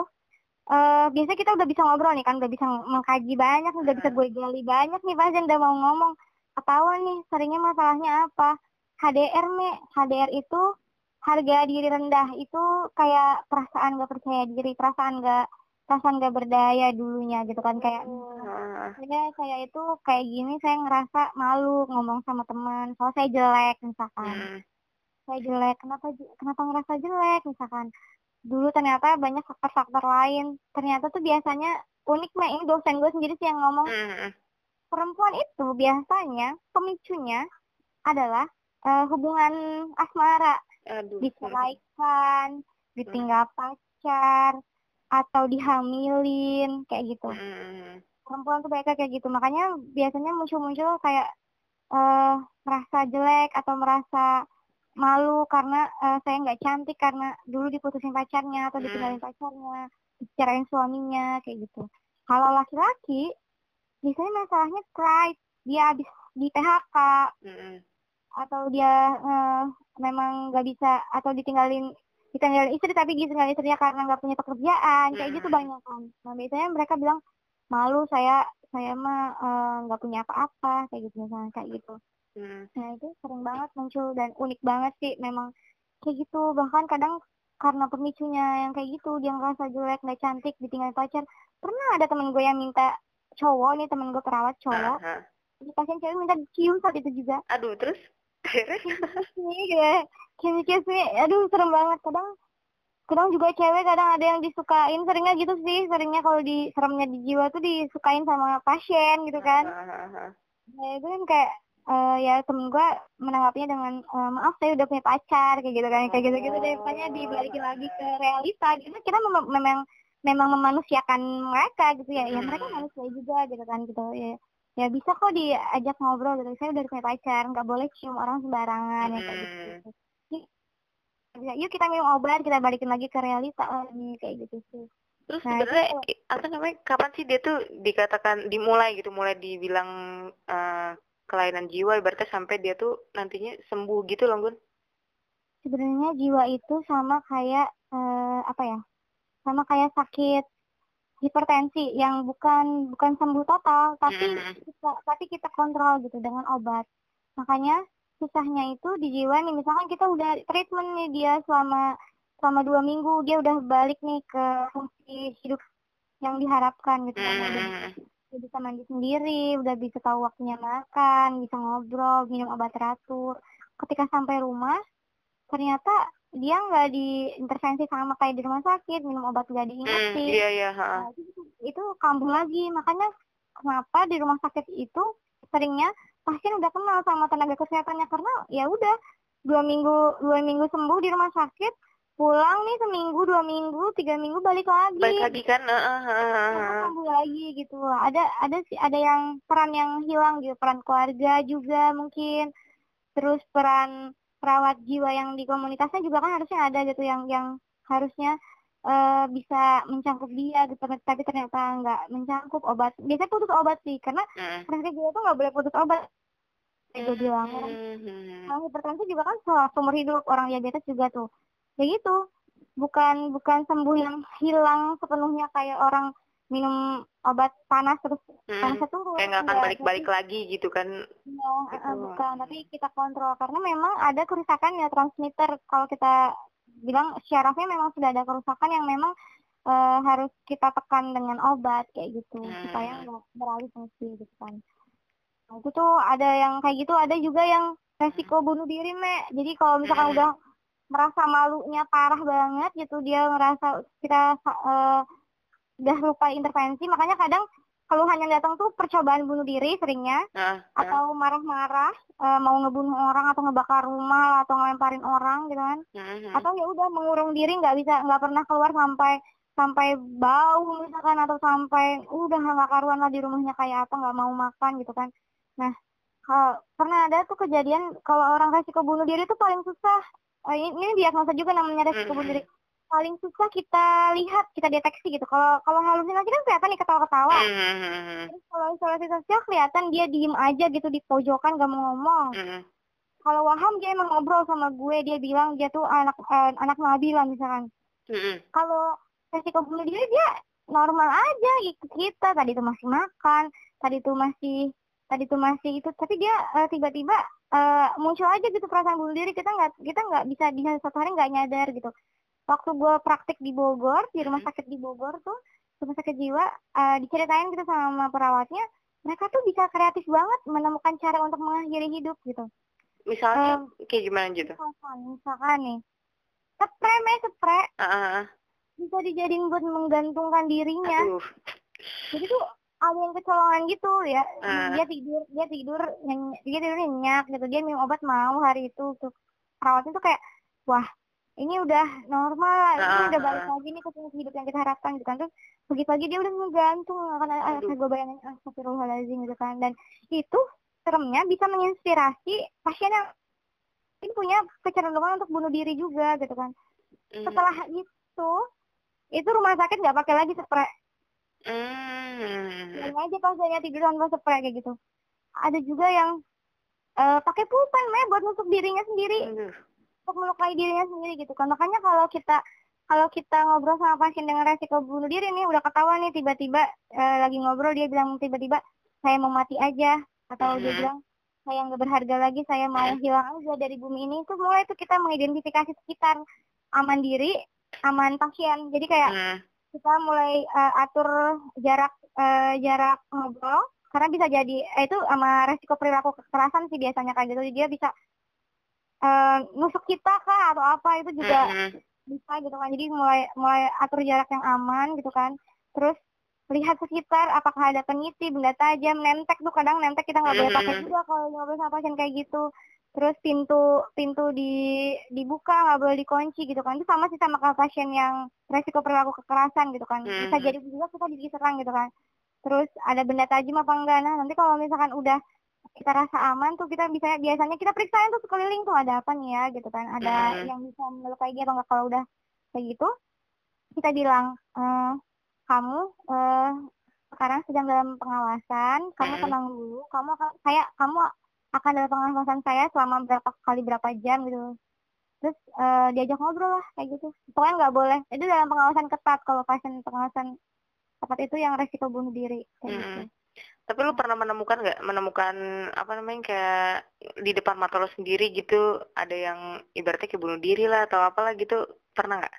eh biasanya kita udah bisa ngobrol nih kan udah bisa mengkaji banyak udah bisa gue gali banyak nih pasien udah mau ngomong. Ketahuan nih seringnya masalahnya apa? HDR nih HDR itu harga diri rendah. Itu kayak perasaan gak percaya diri perasaan gak perasaan gak berdaya dulunya gitu kan kayak Ah. saya saya itu kayak gini saya ngerasa malu ngomong sama teman kalau saya jelek misalkan Hmm. saya jelek kenapa kenapa ngerasa jelek misalkan dulu ternyata banyak faktor-faktor lain ternyata tuh biasanya unik mah ini dosen gue sendiri sih yang ngomong Hmm. perempuan itu biasanya pemicunya adalah eh, hubungan asmara Aduh. diceraikan ditinggal pacar atau dihamilin kayak gitu Hmm. perempuan tuh banyak kayak gitu makanya biasanya muncul-muncul kayak eh merasa jelek atau merasa malu karena eh, saya nggak cantik karena dulu diputusin pacarnya atau Hmm. ditinggalin pacarnya dicerain suaminya kayak gitu kalau laki-laki biasanya masalahnya pride dia habis di PHK Hmm. atau dia eh, memang nggak bisa atau ditinggalin ditinggalin istri tapi ditinggalin istrinya karena nggak punya pekerjaan. Kayak gitu Hmm. banyak kan nah biasanya mereka bilang malu saya saya mah eh, nggak punya apa-apa kayak gitu misalnya kayak gitu. Hmm. nah itu sering banget muncul dan unik banget sih memang kayak gitu. Bahkan kadang karena pemicunya yang kayak gitu dia ngerasa jelek nggak cantik ditinggalin pacar. Pernah ada temen gue yang minta cowok nih temen gue perawat cowok ah. di pasien cewek minta dicium saat itu juga. Aduh, terus? Akhirnya kayak kiss me aduh serem banget. Kadang kadang juga cewek kadang ada yang disukain. Seringnya gitu sih seringnya kalau di seremnya di jiwa tuh disukain sama pasien gitu kan. Ah, ah, ah. ya itu kan kayak eh, ya temen gue menanggapinya dengan eh, maaf saya udah punya pacar kayak gitu kan. Kayak gitu gitu deh. Makanya dibalikin lagi ke realita. Gitu kita mem- memang memang memanusiakan mereka gitu ya. Ya mereka manusia juga gitu kan gitu. Ya ya bisa kok diajak ngobrol gitu. Saya udah punya pacar nggak boleh cium orang sembarangan ya kayak gitu, gitu. Bisa, yuk kita minum obat kita balikin lagi ke realita lagi kayak gitu sih Terus Nah, sebenarnya itu- apa namanya kapan sih dia tuh dikatakan dimulai gitu mulai dibilang eh, kelainan jiwa ibaratnya sampai dia tuh nantinya sembuh gitu loh Gun? sebenarnya jiwa itu sama kayak eh, apa ya sama kayak sakit hipertensi yang bukan bukan sembuh total tapi Mm. kita tapi kita kontrol gitu dengan obat makanya susahnya itu di jiwa nih misalkan kita udah treatment nih dia selama selama dua minggu dia udah balik nih ke fungsi hidup yang diharapkan gitu kan udah Mm. udah bisa mandi sendiri, udah bisa tahu waktunya makan, bisa ngobrol, minum obat teratur. Ketika sampai rumah, ternyata dia nggak diintervensi sama kayak di rumah sakit, minum obat nggak Mm, diingetin. Iya iya. ha. Nah, itu, itu kambuh lagi. Makanya kenapa di rumah sakit itu seringnya pasien udah kenal sama tenaga kesehatannya. Karena ya udah dua minggu dua minggu sembuh di rumah sakit, pulang nih seminggu dua minggu tiga minggu balik lagi. Balik lagi kan? eh, Sama eh. kambuh lagi gitu. Ada ada sih ada yang peran yang hilang gitu. Peran keluarga juga mungkin. Terus peran perawat jiwa yang di komunitasnya juga kan harusnya ada gitu yang yang harusnya uh, bisa mencangkup dia gitu. Tapi ternyata nggak mencangkup obat. Biasanya putus obat sih karena rasa gila tuh nggak boleh putus obat. Itu gue bilang. mm-hmm. orang hipertensi juga kan seumur hidup orang diabetes juga tuh. Ya gitu. Bukan bukan sembuh yang hilang sepenuhnya kayak orang minum obat panas terus hmm. panasnya turun. kayak nggak akan balik-balik lagi gitu kan. Ya gitu. bukan. Tapi kita kontrol karena memang ada kerusakan ya transmitter. Kalau kita bilang syarafnya memang sudah ada kerusakan yang memang uh, harus kita tekan dengan obat kayak gitu hmm. supaya nggak beralih fungsi gitu kan nah, itu tuh ada yang kayak gitu ada juga yang resiko bunuh diri me jadi kalau misalkan hmm. udah merasa malunya parah banget gitu dia ngerasa kita uh, udah lupa intervensi makanya kadang kalau hanya datang tuh percobaan bunuh diri seringnya. Uh, uh. atau marah-marah uh, mau ngebunuh orang atau ngebakar rumah atau ngelemparin orang gitu kan. Uh, uh. atau ya udah mengurung diri nggak bisa nggak pernah keluar sampai sampai bau misalkan atau sampai udah nggak karuan lah di rumahnya kayak apa nggak mau makan gitu kan. Nah kalau pernah ada tuh kejadian kalau orang resiko bunuh diri tuh paling susah. Uh, ini, ini diagnosa juga namanya resiko bunuh diri paling susah kita lihat kita deteksi gitu. Kalau kalau halusinasi kan kelihatan nih ketawa-ketawa. Mm-hmm. terus kalau isolasi sosial kelihatan dia diem aja gitu di pojokan gak mau ngomong. Mm-hmm. kalau Waham dia emang ngobrol sama gue. Dia bilang dia tuh anak eh, anak Nabila misalkan. Mm-hmm. kalau resiko bunuh diri dia normal aja ikut kita. Tadi tuh masih makan tadi tuh masih tadi tuh masih itu. Tapi dia uh, tiba-tiba uh, muncul aja gitu perasaan bunuh diri. Kita nggak kita nggak bisa di satu hari nggak nyadar gitu waktu gue praktik di Bogor di rumah sakit di Bogor tuh rumah sakit jiwa uh, diceritain gitu sama perawatnya mereka tuh bisa kreatif banget menemukan cara untuk mengakhiri hidup gitu. Misalnya um, kayak gimana gitu? misalkan, misalkan nih spray me spray uh -uh. bisa dijadiin buat menggantungkan dirinya. Aduh. jadi tuh ada yang kecolongan gitu ya. Uh. dia tidur dia tidur dia tidur nyenyak gitu. Dia minum obat mau hari itu tuh. Perawatnya tuh kayak wah ini udah normal, ini udah balik lagi nih ke hidup yang kita harapkan gitu kan. Terus pagi-pagi dia udah ngegantung, akan ada gue bayangin astagfirullahaladzim gitu kan. Dan itu seremnya bisa menginspirasi pasien yang punya kecenderungan untuk bunuh diri juga gitu kan. Mm. Setelah itu, itu rumah sakit nggak pakai lagi spray. Mm. Yang aja pasiennya tidur tanpa spray kayak gitu. Ada juga yang uh, pakai pulpen me buat nusuk dirinya sendiri. Mm untuk melukai dirinya sendiri gitu kan. Makanya kalau kita kalau kita ngobrol sama pasien dengan resiko bunuh diri nih udah ketahuan nih tiba-tiba uh, lagi ngobrol dia bilang tiba-tiba saya mau mati aja atau dia bilang saya nggak berharga lagi saya mau hilang aja dari bumi ini. Itu mulai itu kita mengidentifikasi sekitar aman diri aman pasien. Jadi kayak kita mulai uh, atur jarak uh, jarak ngobrol karena bisa jadi eh, itu sama resiko perilaku kekerasan sih biasanya kayak gitu. Dia bisa uh, nusuk kita kah atau apa? Itu juga mm-hmm. bisa gitu kan. Jadi mulai mulai atur jarak yang aman gitu kan. Terus lihat sekitar apakah ada peniti benda tajam nentek tuh kadang nentek kita nggak boleh pakai juga kalau ngobrol sama pasien kayak gitu. Terus pintu pintu di dibuka nggak boleh dikunci gitu kan. Itu sama sih sama kalau pasien yang resiko perilaku kekerasan gitu kan. Bisa jadi juga kita diserang gitu kan. Terus ada benda tajam apa enggak? Nah nanti kalau misalkan udah kita rasa aman tuh kita bisa biasanya kita periksain tuh sekeliling tuh ada apa nih ya gitu kan ada hmm. yang bisa melukai dia atau enggak kalau udah kayak gitu kita bilang e, kamu uh, sekarang sedang dalam pengawasan kamu hmm. tenang dulu kamu akan saya kamu akan dalam pengawasan saya selama berapa kali berapa jam gitu terus uh, diajak ngobrol lah kayak gitu pokoknya nggak boleh itu dalam pengawasan ketat kalau pasien pengawasan tepat itu yang resiko bunuh diri kayak hmm. gitu tapi lu pernah menemukan nggak menemukan apa namanya kayak di depan mata lo sendiri gitu ada yang ibaratnya kayak bunuh diri lah atau apalah gitu pernah nggak?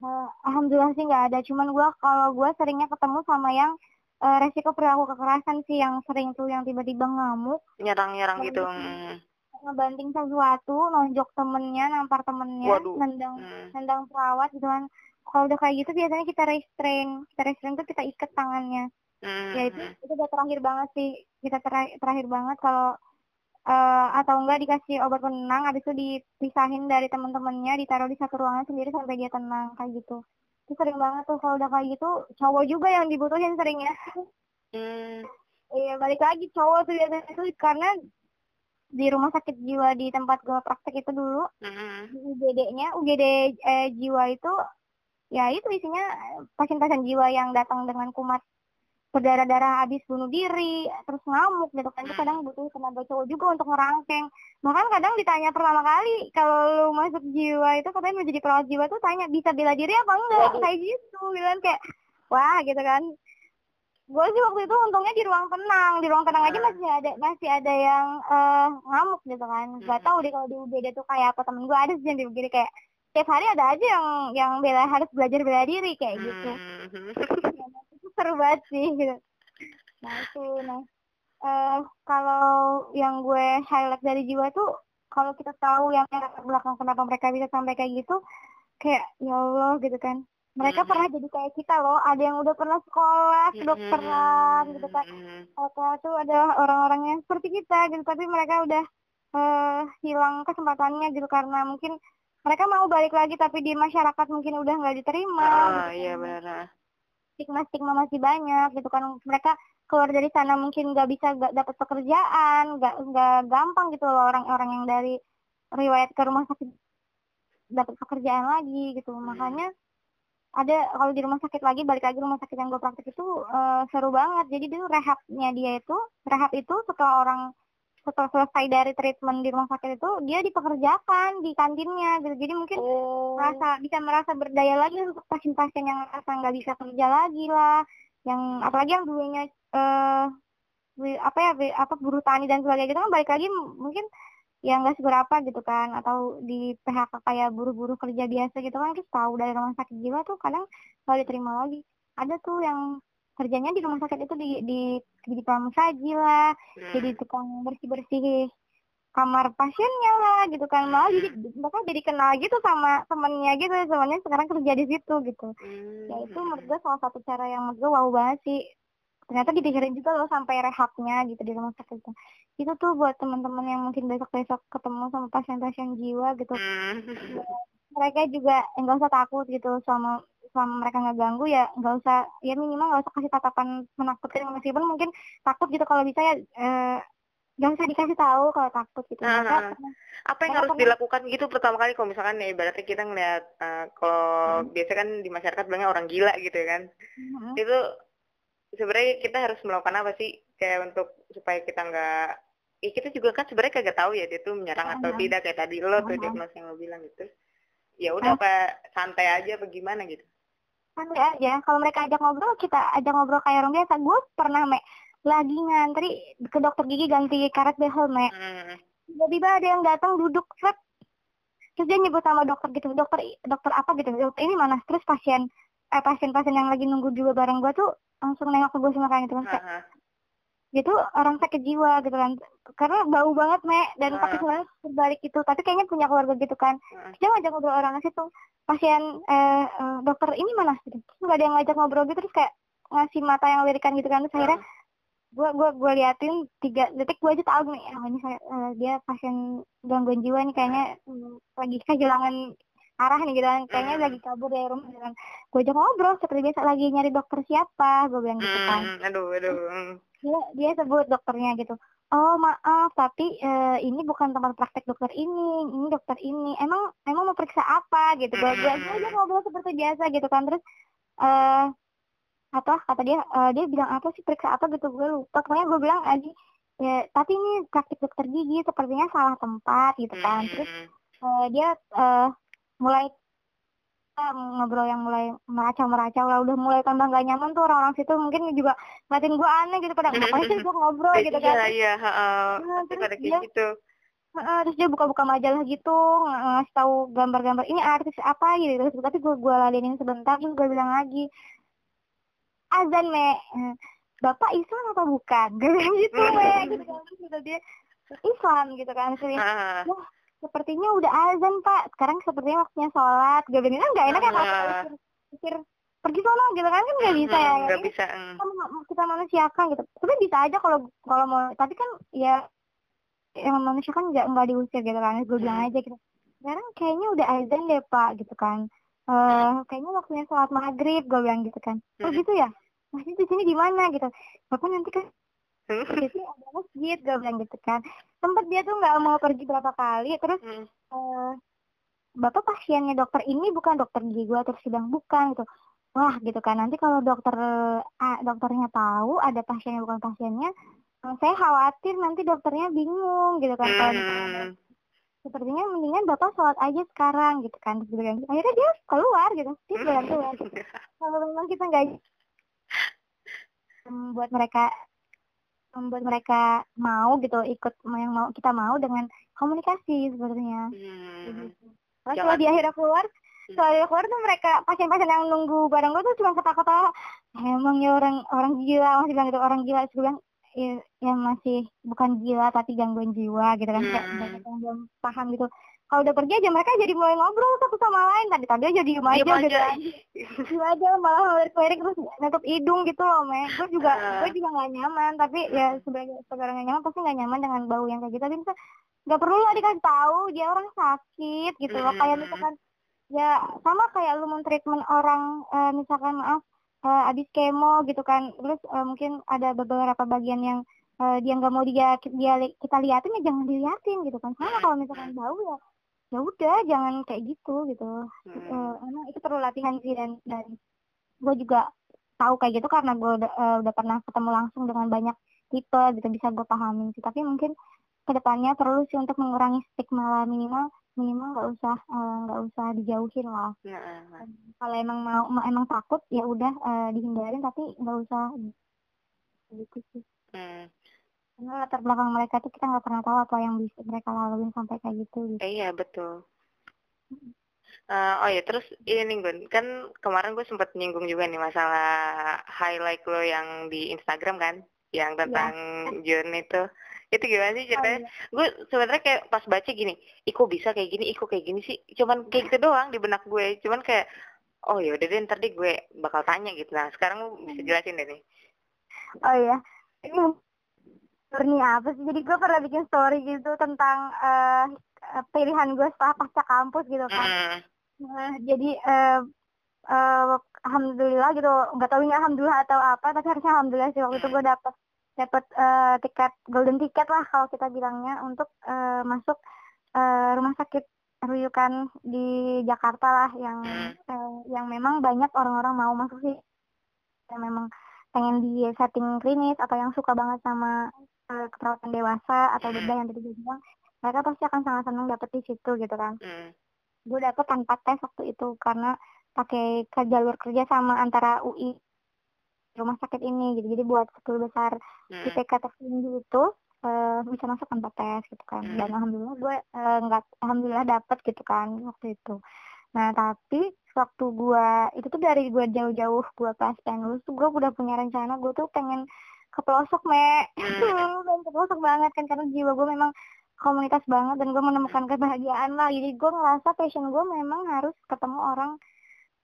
Uh, Alhamdulillah sih nggak ada. Cuman gua kalau gua seringnya ketemu sama yang uh, resiko perilaku kekerasan sih yang sering tuh yang tiba-tiba ngamuk. Nyerang-nyerang gitu. Hmm. Ngebanting sesuatu, nonjok temennya, nampar temennya, Waduh. nendang hmm. nendang perawat gitu kan. Kalau udah kayak gitu biasanya kita restrain. Kita restrain tuh kita ikat tangannya Hmm. Ya itu itu udah terakhir banget sih kita terakhir, terakhir banget kalau uh, atau enggak dikasih obat penenang habis itu dipisahin dari teman-temannya ditaruh di satu ruangan sendiri sampai dia tenang kayak gitu. Itu sering banget tuh kalau udah kayak gitu cowok juga yang dibutuhin seringnya. Hmm. Iya balik lagi cowok tuh biasanya itu karena di rumah sakit jiwa di tempat gue praktek itu dulu mm -hmm. UGD-nya UGD eh, jiwa itu ya itu isinya pasien-pasien jiwa yang datang dengan kumat berdarah-darah habis bunuh diri terus ngamuk gitu kan. Itu kadang butuh tenaga cowok juga untuk ngerangkeng. Bahkan kadang ditanya pertama kali kalau lu masuk jiwa itu katanya mau jadi perawat jiwa tuh tanya bisa bela diri apa enggak? Kayak gitu bilang kayak wah gitu kan. Gue sih waktu itu untungnya di ruang tenang. Di ruang tenang aja masih ada masih ada yang uh, ngamuk gitu kan. Nggak tahu deh kalau di UGD tuh kayak apa. Temen gue ada sih yang di UGD kayak tiap hari ada aja yang yang bela harus belajar bela diri kayak gitu. Itu seru banget sih gitu. Nah itu nah. Uh, kalau yang gue highlight dari jiwa tuh kalau kita tahu yang belakang kenapa mereka bisa sampai kayak gitu kayak ya Allah gitu kan. Mereka pernah jadi kayak kita loh. Ada yang udah pernah sekolah kedokteran gitu kan. Atau tuh ada orang-orang yang seperti kita gitu. Tapi mereka udah uh, hilang kesempatannya gitu. Karena mungkin mereka mau balik lagi tapi di masyarakat mungkin udah nggak diterima oh, gitu. iya benar stigma stigma masih banyak gitu kan. Mereka keluar dari sana mungkin nggak bisa nggak dapat pekerjaan nggak nggak gampang gitu loh orang-orang yang dari riwayat ke rumah sakit dapat pekerjaan lagi gitu. Hmm. makanya ada kalau di rumah sakit lagi balik lagi rumah sakit yang gue praktik itu uh, seru banget. Jadi dulu rehabnya dia itu rehab itu setelah orang setelah selesai dari treatment di rumah sakit itu dia dipekerjakan di kantinnya gitu. Jadi mungkin oh. merasa bisa merasa berdaya lagi untuk pasien-pasien yang merasa nggak bisa kerja lagi lah. Yang apalagi yang dulunya uh, apa ya apa buruh tani dan sebagainya gitu kan balik lagi mungkin ya nggak seberapa gitu kan. Atau di PHK kayak buru-buru kerja biasa gitu kan terus tahu dari rumah sakit jiwa tuh kadang nggak diterima lagi. Ada tuh yang kerjanya di rumah sakit itu di di di pramusaji lah. Hmm. jadi tukang bersih bersih kamar pasiennya lah gitu kan. Malah jadi mereka jadi kenal gitu sama temennya gitu. Temennya sekarang kerja di situ gitu. Hmm. ya itu menurut gue salah satu cara yang menurut gue wow banget sih. Ternyata dipikirin juga loh sampai rehabnya gitu di rumah sakit itu. Itu tuh buat teman-teman yang mungkin besok-besok ketemu sama pasien-pasien jiwa gitu. Hmm. mereka juga enggak usah takut gitu sama sama mereka nggak ganggu ya nggak usah ya minimal nggak usah kasih tatapan menakutkan meskipun mungkin takut gitu kalau bisa ya eh, nggak usah dikasih tahu kalau takut gitu. Nah, nah, apa yang harus dilakukan gitu pertama kali kalau misalkan ya ibaratnya kita ngeliat uh, kalau hmm. biasa kan di masyarakat bilangnya orang gila gitu ya kan. Hmm. Itu sebenarnya kita harus melakukan apa sih kayak untuk supaya kita nggak ya kita juga kan sebenarnya kagak tahu ya dia tuh menyerang -huh. atau tidak kayak tadi lo tuh dia yang lo bilang gitu ya udah apa santai aja apa gimana gitu santai aja. Kalau mereka ajak ngobrol kita ajak ngobrol kayak orang biasa. Gue pernah me lagi ngantri ke dokter gigi ganti karet behel me hmm. tiba-tiba ada yang datang duduk set terus dia nyebut sama dokter gitu dokter dokter apa gitu? Dokter ini mana? Terus pasien eh pasien-pasien yang lagi nunggu juga bareng gue tuh langsung nengok ke gue sama kayak gitu kan kayak uh-huh. Gitu orang sakit jiwa gitu kan. Karena bau banget me. Dan uh-huh. pakai celana terbalik itu tapi kayaknya punya keluarga gitu kan. Uh-huh. dia ngajak ngobrol orang situ. Pasien eh, eh, dokter ini mana gitu. Nggak ada yang ngajak ngobrol gitu terus kayak ngasih mata yang lirikan gitu kan. Terus akhirnya gue gue gue liatin tiga detik gue aja tahu nih ini saya uh, dia pasien gangguan jiwa nih kayaknya uh, lagi kehilangan arah nih gitu kan. Kayaknya lagi kabur dari rumah gitu kan. Gue aja ngobrol seperti biasa lagi nyari dokter siapa gue bilang gitu kan. Hmm, aduh aduh dia dia sebut dokternya gitu. Oh maaf tapi uh, ini bukan tempat praktek dokter ini ini dokter ini. Emang emang mau periksa apa? Gitu. Gue gue aja ngobrol seperti biasa gitu kan. Terus uh, apa kata dia uh, dia bilang apa sih periksa apa? Gitu. Gue lupa. Pokoknya gue bilang aja ya tapi ini praktik dokter gigi sepertinya salah tempat gitu kan. Terus uh, dia uh, mulai ngobrol yang mulai meracau-meracau lah. Udah mulai tambah gak nyaman tuh orang-orang situ. Mungkin juga ngeliatin gue aneh gitu pada ngapain sih gue ngobrol gitu kan. Iya iya nah, terus pada dia, gitu. uh, terus dia buka-buka majalah gitu ngasih tahu gambar-gambar ini artis apa gitu. Tapi gue gue ladenin sebentar terus gue bilang lagi azan me. Bapak Islam apa bukan? Gue bilang gitu me gitu kan. Gitu dia Islam gitu kan. Sih uh sepertinya udah azan pak. Sekarang sepertinya waktunya sholat. Gue bilang kan nggak enak ya kalau pikir pergi sana gitu kan. Kan nggak bisa ya. nggak bisa kita, kita manusiakan gitu. Tapi bisa aja kalau kalau mau. Tapi kan ya yang manusia kan nggak nggak diusir gitu kan. Gue bilang aja gitu. Sekarang kayaknya udah azan deh pak gitu kan. Uh, kayaknya waktunya sholat maghrib gue bilang gitu kan. Oh gitu ya? Masih di sini di mana? gitu. Bapak nanti kan jadi ada masjid gue bilang gitu kan. Tempat dia tuh nggak mau pergi berapa kali terus hmm. uh, bapak pasiennya dokter ini bukan dokter gigi gue terus bilang bukan gitu. Wah gitu kan. Nanti kalau dokter ah, dokternya tahu ada pasiennya bukan pasiennya saya khawatir nanti dokternya bingung gitu kan. Kalau Hmm. sepertinya mendingan bapak sholat aja sekarang gitu kan. Gitu kan akhirnya dia keluar gitu. Dia jalan keluar kalau memang kita nggak membuat mereka membuat mereka mau gitu ikut yang mau kita mau dengan komunikasi sebenarnya Hmm. Terus Jangan- setelah di akhirnya keluar Hmm. keluar tuh mereka pasien-pasien yang nunggu bareng gue tuh cuma ketawa-ketawa emangnya orang orang gila masih bilang gitu orang gila terus gue bilang ya, ya masih bukan gila tapi gangguan jiwa gitu kan kayak Hmm. banyak yang belum paham gitu kalau udah pergi aja mereka jadi mulai ngobrol satu sama lain. Tadi tadi aja diem aja Diem aja. kan. Diem aja malah ngelirik-ngelirik terus nutup hidung gitu loh me gue juga gue juga nggak nyaman. Tapi ya sebagai nggak nyaman pasti nggak nyaman dengan bau yang kayak gitu. Tapi bisa nggak perlu lah dikasih tahu dia orang sakit gitu loh. Kayak misalkan ya sama kayak lu mentreatment orang eh, misalkan maaf eh, abis kemo gitu kan. Terus eh, mungkin ada beberapa bagian yang dia nggak mau dia, dia kita liatin ya jangan diliatin gitu kan. Sama kalau misalkan bau ya ya udah jangan kayak gitu gitu. Hmm. Eh, emang itu perlu latihan sih dan dan gue juga tahu kayak gitu karena gue udah, eh, udah pernah ketemu langsung dengan banyak tipe gitu bisa gue pahamin sih. Tapi mungkin ke depannya perlu sih untuk mengurangi stigma lah minimal minimal nggak usah eh, nggak usah dijauhin lah. Nah, kalau emang mau ma- emang takut ya udah eh, dihindarin tapi nggak usah gitu sih. Hmm. Karena latar belakang mereka tuh kita nggak pernah tahu apa yang bisa mereka laluin sampai kayak gitu gitu Eh, iya betul. Eh, oh ya terus ini nih Gun, kan kemarin gue sempat nyinggung juga nih masalah highlight lo yang di Instagram kan, yang tentang Jun itu. Itu gimana sih ceritanya? Gue sebenarnya kayak pas baca gini, Iko bisa kayak gini, Iko kayak gini sih. Cuman kayak gitu doang di benak gue. Cuman kayak, oh ya udah deh ntar deh gue bakal tanya gitu. Nah sekarang lo bisa jelasin deh nih. Oh iya, ini story apa sih? Jadi gue pernah bikin story gitu tentang eh, pilihan gue setelah pasca kampus gitu kan. Hmm. Nah, jadi eh eh, alhamdulillah gitu, nggak tahu ini alhamdulillah atau apa, tapi harusnya alhamdulillah sih waktu itu gue dapet dapet eh, tiket golden ticket lah kalau kita bilangnya untuk eh, masuk eh, rumah sakit rujukan di Jakarta lah yang Hmm. eh, yang memang banyak orang-orang mau masuk sih yang memang pengen di setting klinis atau yang suka banget sama eh, keperawatan dewasa atau Hmm. bedah yang tadi gue bilang mereka pasti akan sangat senang dapet di situ gitu kan Hmm. gue dapet tanpa tes waktu itu karena pakai ke jalur kerja sama antara UI rumah sakit ini gitu jadi buat 10 besar Hmm. IPK tertinggi itu eh, bisa masuk tanpa tes gitu kan Hmm. dan alhamdulillah gue eh, nggak alhamdulillah dapet gitu kan waktu itu nah tapi waktu gue itu tuh dari gue jauh-jauh gue pas pengen lulus tuh gue udah punya rencana gue tuh pengen ke pelosok me Hmm. pengen ke pelosok banget kan karena jiwa gue memang komunitas banget dan gue menemukan kebahagiaan lah. Jadi gue ngerasa passion gue memang harus ketemu orang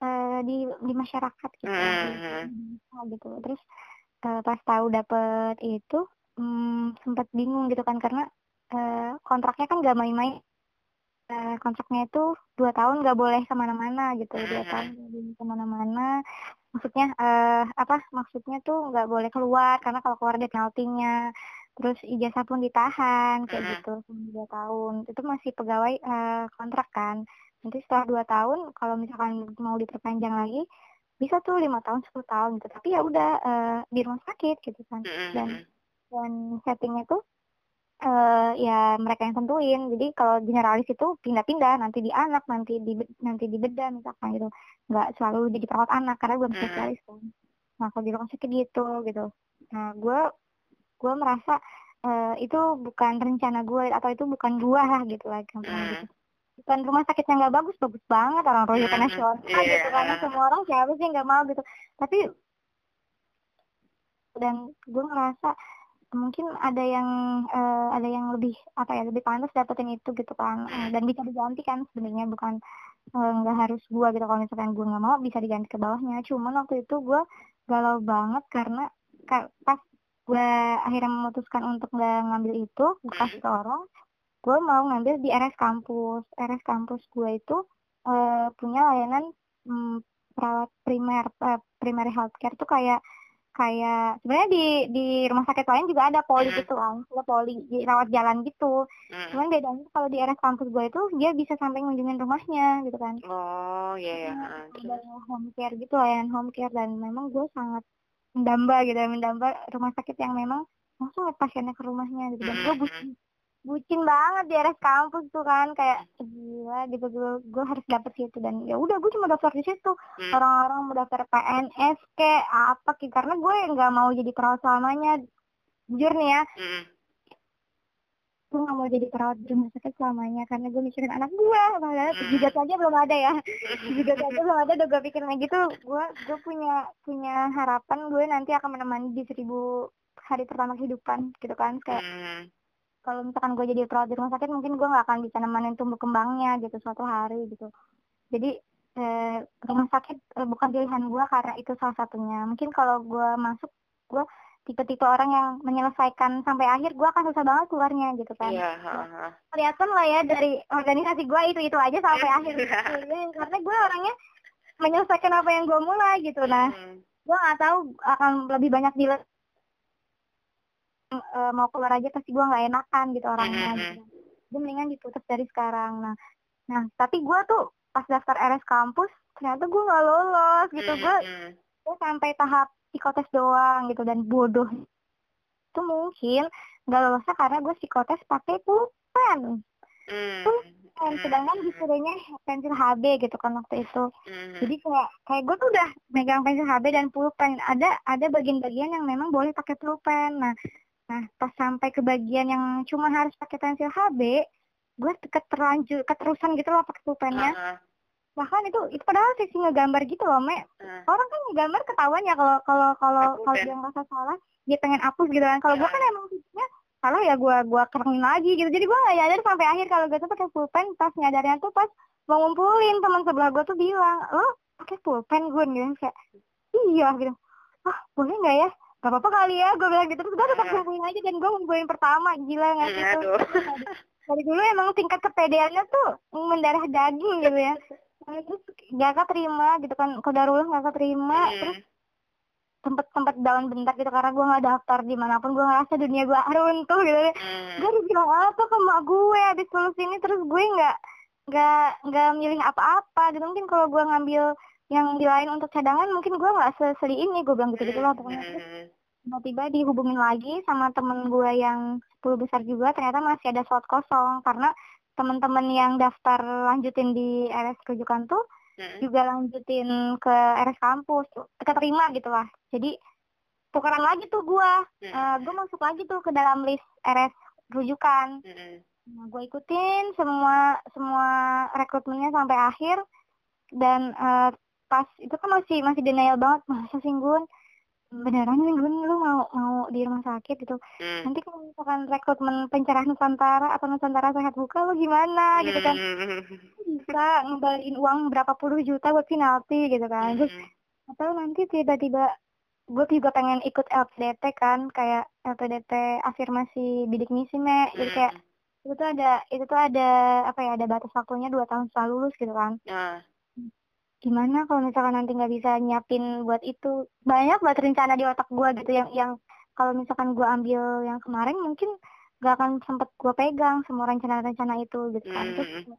eh, di di masyarakat gitu. Hmm. Nah, gitu. Terus eh, pas tahu dapet itu hmm, sempat bingung gitu kan karena eh, kontraknya kan gak main-main. Kontraknya itu dua tahun gak boleh ke mana-mana gitu. Dua tahun ke mana-mana maksudnya eh apa maksudnya tuh nggak boleh keluar karena kalau keluar ada penaltinya terus ijazah pun ditahan kayak Hmm. gitu dua tahun. Itu masih pegawai eh, kontrak kan. Nanti setelah dua tahun kalau misalkan mau diperpanjang lagi bisa tuh lima tahun 10 tahun gitu. Tapi ya udah eh, di rumah sakit gitu kan. Hmm. dan dan settingnya tuh eh ya mereka yang tentuin. Jadi kalau generalis itu pindah-pindah nanti di anak nanti di nanti di bedah misalkan gitu. Nggak selalu jadi perawat anak karena belum Hmm. spesialis kan. Nah kalau di rumah sakit gitu gitu. Nah gue gue merasa eh, itu bukan rencana gue atau itu bukan gue lah gitu lah gampang Hmm. gitu. Bukan rumah sakit yang nggak bagus bagus banget orang rujukan Hmm, nasional iya. gitu karena semua orang siapa sih nggak mau gitu. Tapi dan gue ngerasa mungkin ada yang eh, ada yang lebih apa ya lebih pantas dapetin itu gitu kan dan bisa diganti kan sebenarnya bukan eh, nggak harus gue gitu. Kalau misalkan gue nggak mau bisa diganti ke bawahnya. Cuman waktu itu gue galau banget karena ka- pas gue akhirnya memutuskan untuk nggak ngambil itu gue kasih ke orang gue mau ngambil di RS kampus. RS kampus gue itu eh, punya layanan mm, perawat primer eh, primary healthcare tuh kayak kayak sebenarnya di di rumah sakit lain juga ada poli Hmm. gitu kan ada poli rawat jalan gitu Mm. cuman bedanya kalau di RS kampus gue itu dia bisa sampai ngunjungin rumahnya gitu kan Oh, iya ya. Nah, ada terus. home care gitu layanan home care dan memang gue sangat mendamba gitu mendamba rumah sakit yang memang langsung lihat pasiennya ke rumahnya gitu dan gue Mm, bucin banget di RS kampus tuh kan kayak gila gitu gue gue harus dapet situ. Dan ya udah gue cuma daftar di situ. Hmm. orang-orang mau daftar PNS ke apa ke karena gue nggak mau jadi perawat selamanya. Jujur nih ya. Mm. gue nggak mau jadi perawat di rumah sakit selamanya karena gue mikirin anak gue padahal Hmm. juga saja belum ada ya. Juga saja belum ada udah gue pikirin gitu. Gue gue punya punya harapan gue nanti akan menemani di seribu hari pertama kehidupan gitu kan. Kayak Mm. Kalau misalkan gue jadi perawat di rumah sakit mungkin gue nggak akan bisa nemenin tumbuh kembangnya gitu suatu hari gitu. Jadi eh, rumah sakit eh, bukan pilihan gue karena itu salah satunya. Mungkin kalau gue masuk gue tipe-tipe orang yang menyelesaikan sampai akhir gue akan susah banget keluarnya gitu kan. Iya, heeh. kelihatan lah ya dari organisasi gue itu itu aja sampai akhir. Iya, karena gue orangnya menyelesaikan apa yang gue mulai gitu. Nah Mm. gue nggak tahu akan lebih banyak di eh, mau keluar aja pasti gue nggak enakan gitu orangnya Mhm. gitu. gue mendingan diputus dari sekarang nah nah tapi gue tuh pas daftar RS kampus ternyata gue nggak lolos gitu gue Mm. gue sampai tahap psikotes doang gitu dan bodoh itu mungkin nggak lolosnya karena gue psikotes pakai pulpen Mm. dan sedangkan disuruhnya pensil HB gitu kan waktu itu Mm. jadi kayak kayak gue tuh udah megang pensil HB dan pulpen ada ada bagian-bagian yang memang boleh pakai pulpen nah nah pas sampai ke bagian yang cuma harus pakai pensil HB gue keterlanjur keterusan gitu loh pakai pulpennya. Heeh. bahkan itu itu padahal sesi ngegambar gitu loh me Heeh. orang kan ngegambar ketahuan ya kalau kalau kalau kalau dia ngerasa salah dia pengen hapus gitu kan. Kalau gue kan emang fisiknya salah ya gue gua kerengin lagi gitu. Jadi gue nggak nyadar sampai akhir kalau gue tuh pakai pulpen pas nyadarnya tuh pas mau ngumpulin teman sebelah gue tuh bilang lo pakai pulpen gue gitu kayak iya gitu. Ah boleh nggak ya gak apa-apa kali ya gue bilang gitu. Terus gue tetap Iya. ngumpulin aja dan gue ngumpulin pertama. Gila nggak sih tuh dari dulu emang tingkat kepedeannya tuh mendarah daging gitu ya. Nah, terus gak keterima gitu kan. Kodarullah gak keterima. Terus Mm. sempet sempet down bentar gitu karena gue nggak daftar di mana pun. Gue ngerasa dunia gue runtuh gitu Mm. gue harus bilang apa ke mak gue abis lulus ini? Terus gue nggak nggak nggak milih apa-apa. Gitu mungkin kalau gue ngambil yang di lain untuk cadangan mungkin gue nggak seseli ini. Gue bilang gitu gitu lah pokoknya. Terus Mm. Tiba-tiba dihubungin lagi sama temen gue yang 10 besar juga ternyata masih ada slot kosong karena teman-teman yang daftar lanjutin di RS rujukan tuh Mm. juga lanjutin ke RS kampus keterima gitu lah jadi tukeran lagi tuh gua Mm. Eh, gue masuk lagi tuh ke dalam list RS rujukan Mm. nah, gue ikutin semua semua rekrutmennya sampai akhir dan eh, pas itu kan masih masih denial banget masa sih Gun beneran nih Gun lu mau mau di rumah sakit gitu. Mm. nanti kalau misalkan rekrutmen pencerahan Nusantara atau Nusantara sehat buka lu gimana? Gitu kan. Mm. bisa ngembalin uang berapa puluh juta buat penalti gitu kan. Terus Mm. atau nanti tiba-tiba gue juga pengen ikut LPDT kan. Kayak LPDT afirmasi bidik misi me jadi kayak itu tuh ada itu tuh ada apa ya ada batas waktunya dua tahun setelah lulus gitu kan. Nah, gimana kalau misalkan nanti nggak bisa nyiapin buat itu? Banyak banget rencana di otak gue gitu yang yang kalau misalkan gue ambil yang kemarin mungkin gak akan sempet gue pegang semua rencana-rencana itu gitu kan. Terus Mm.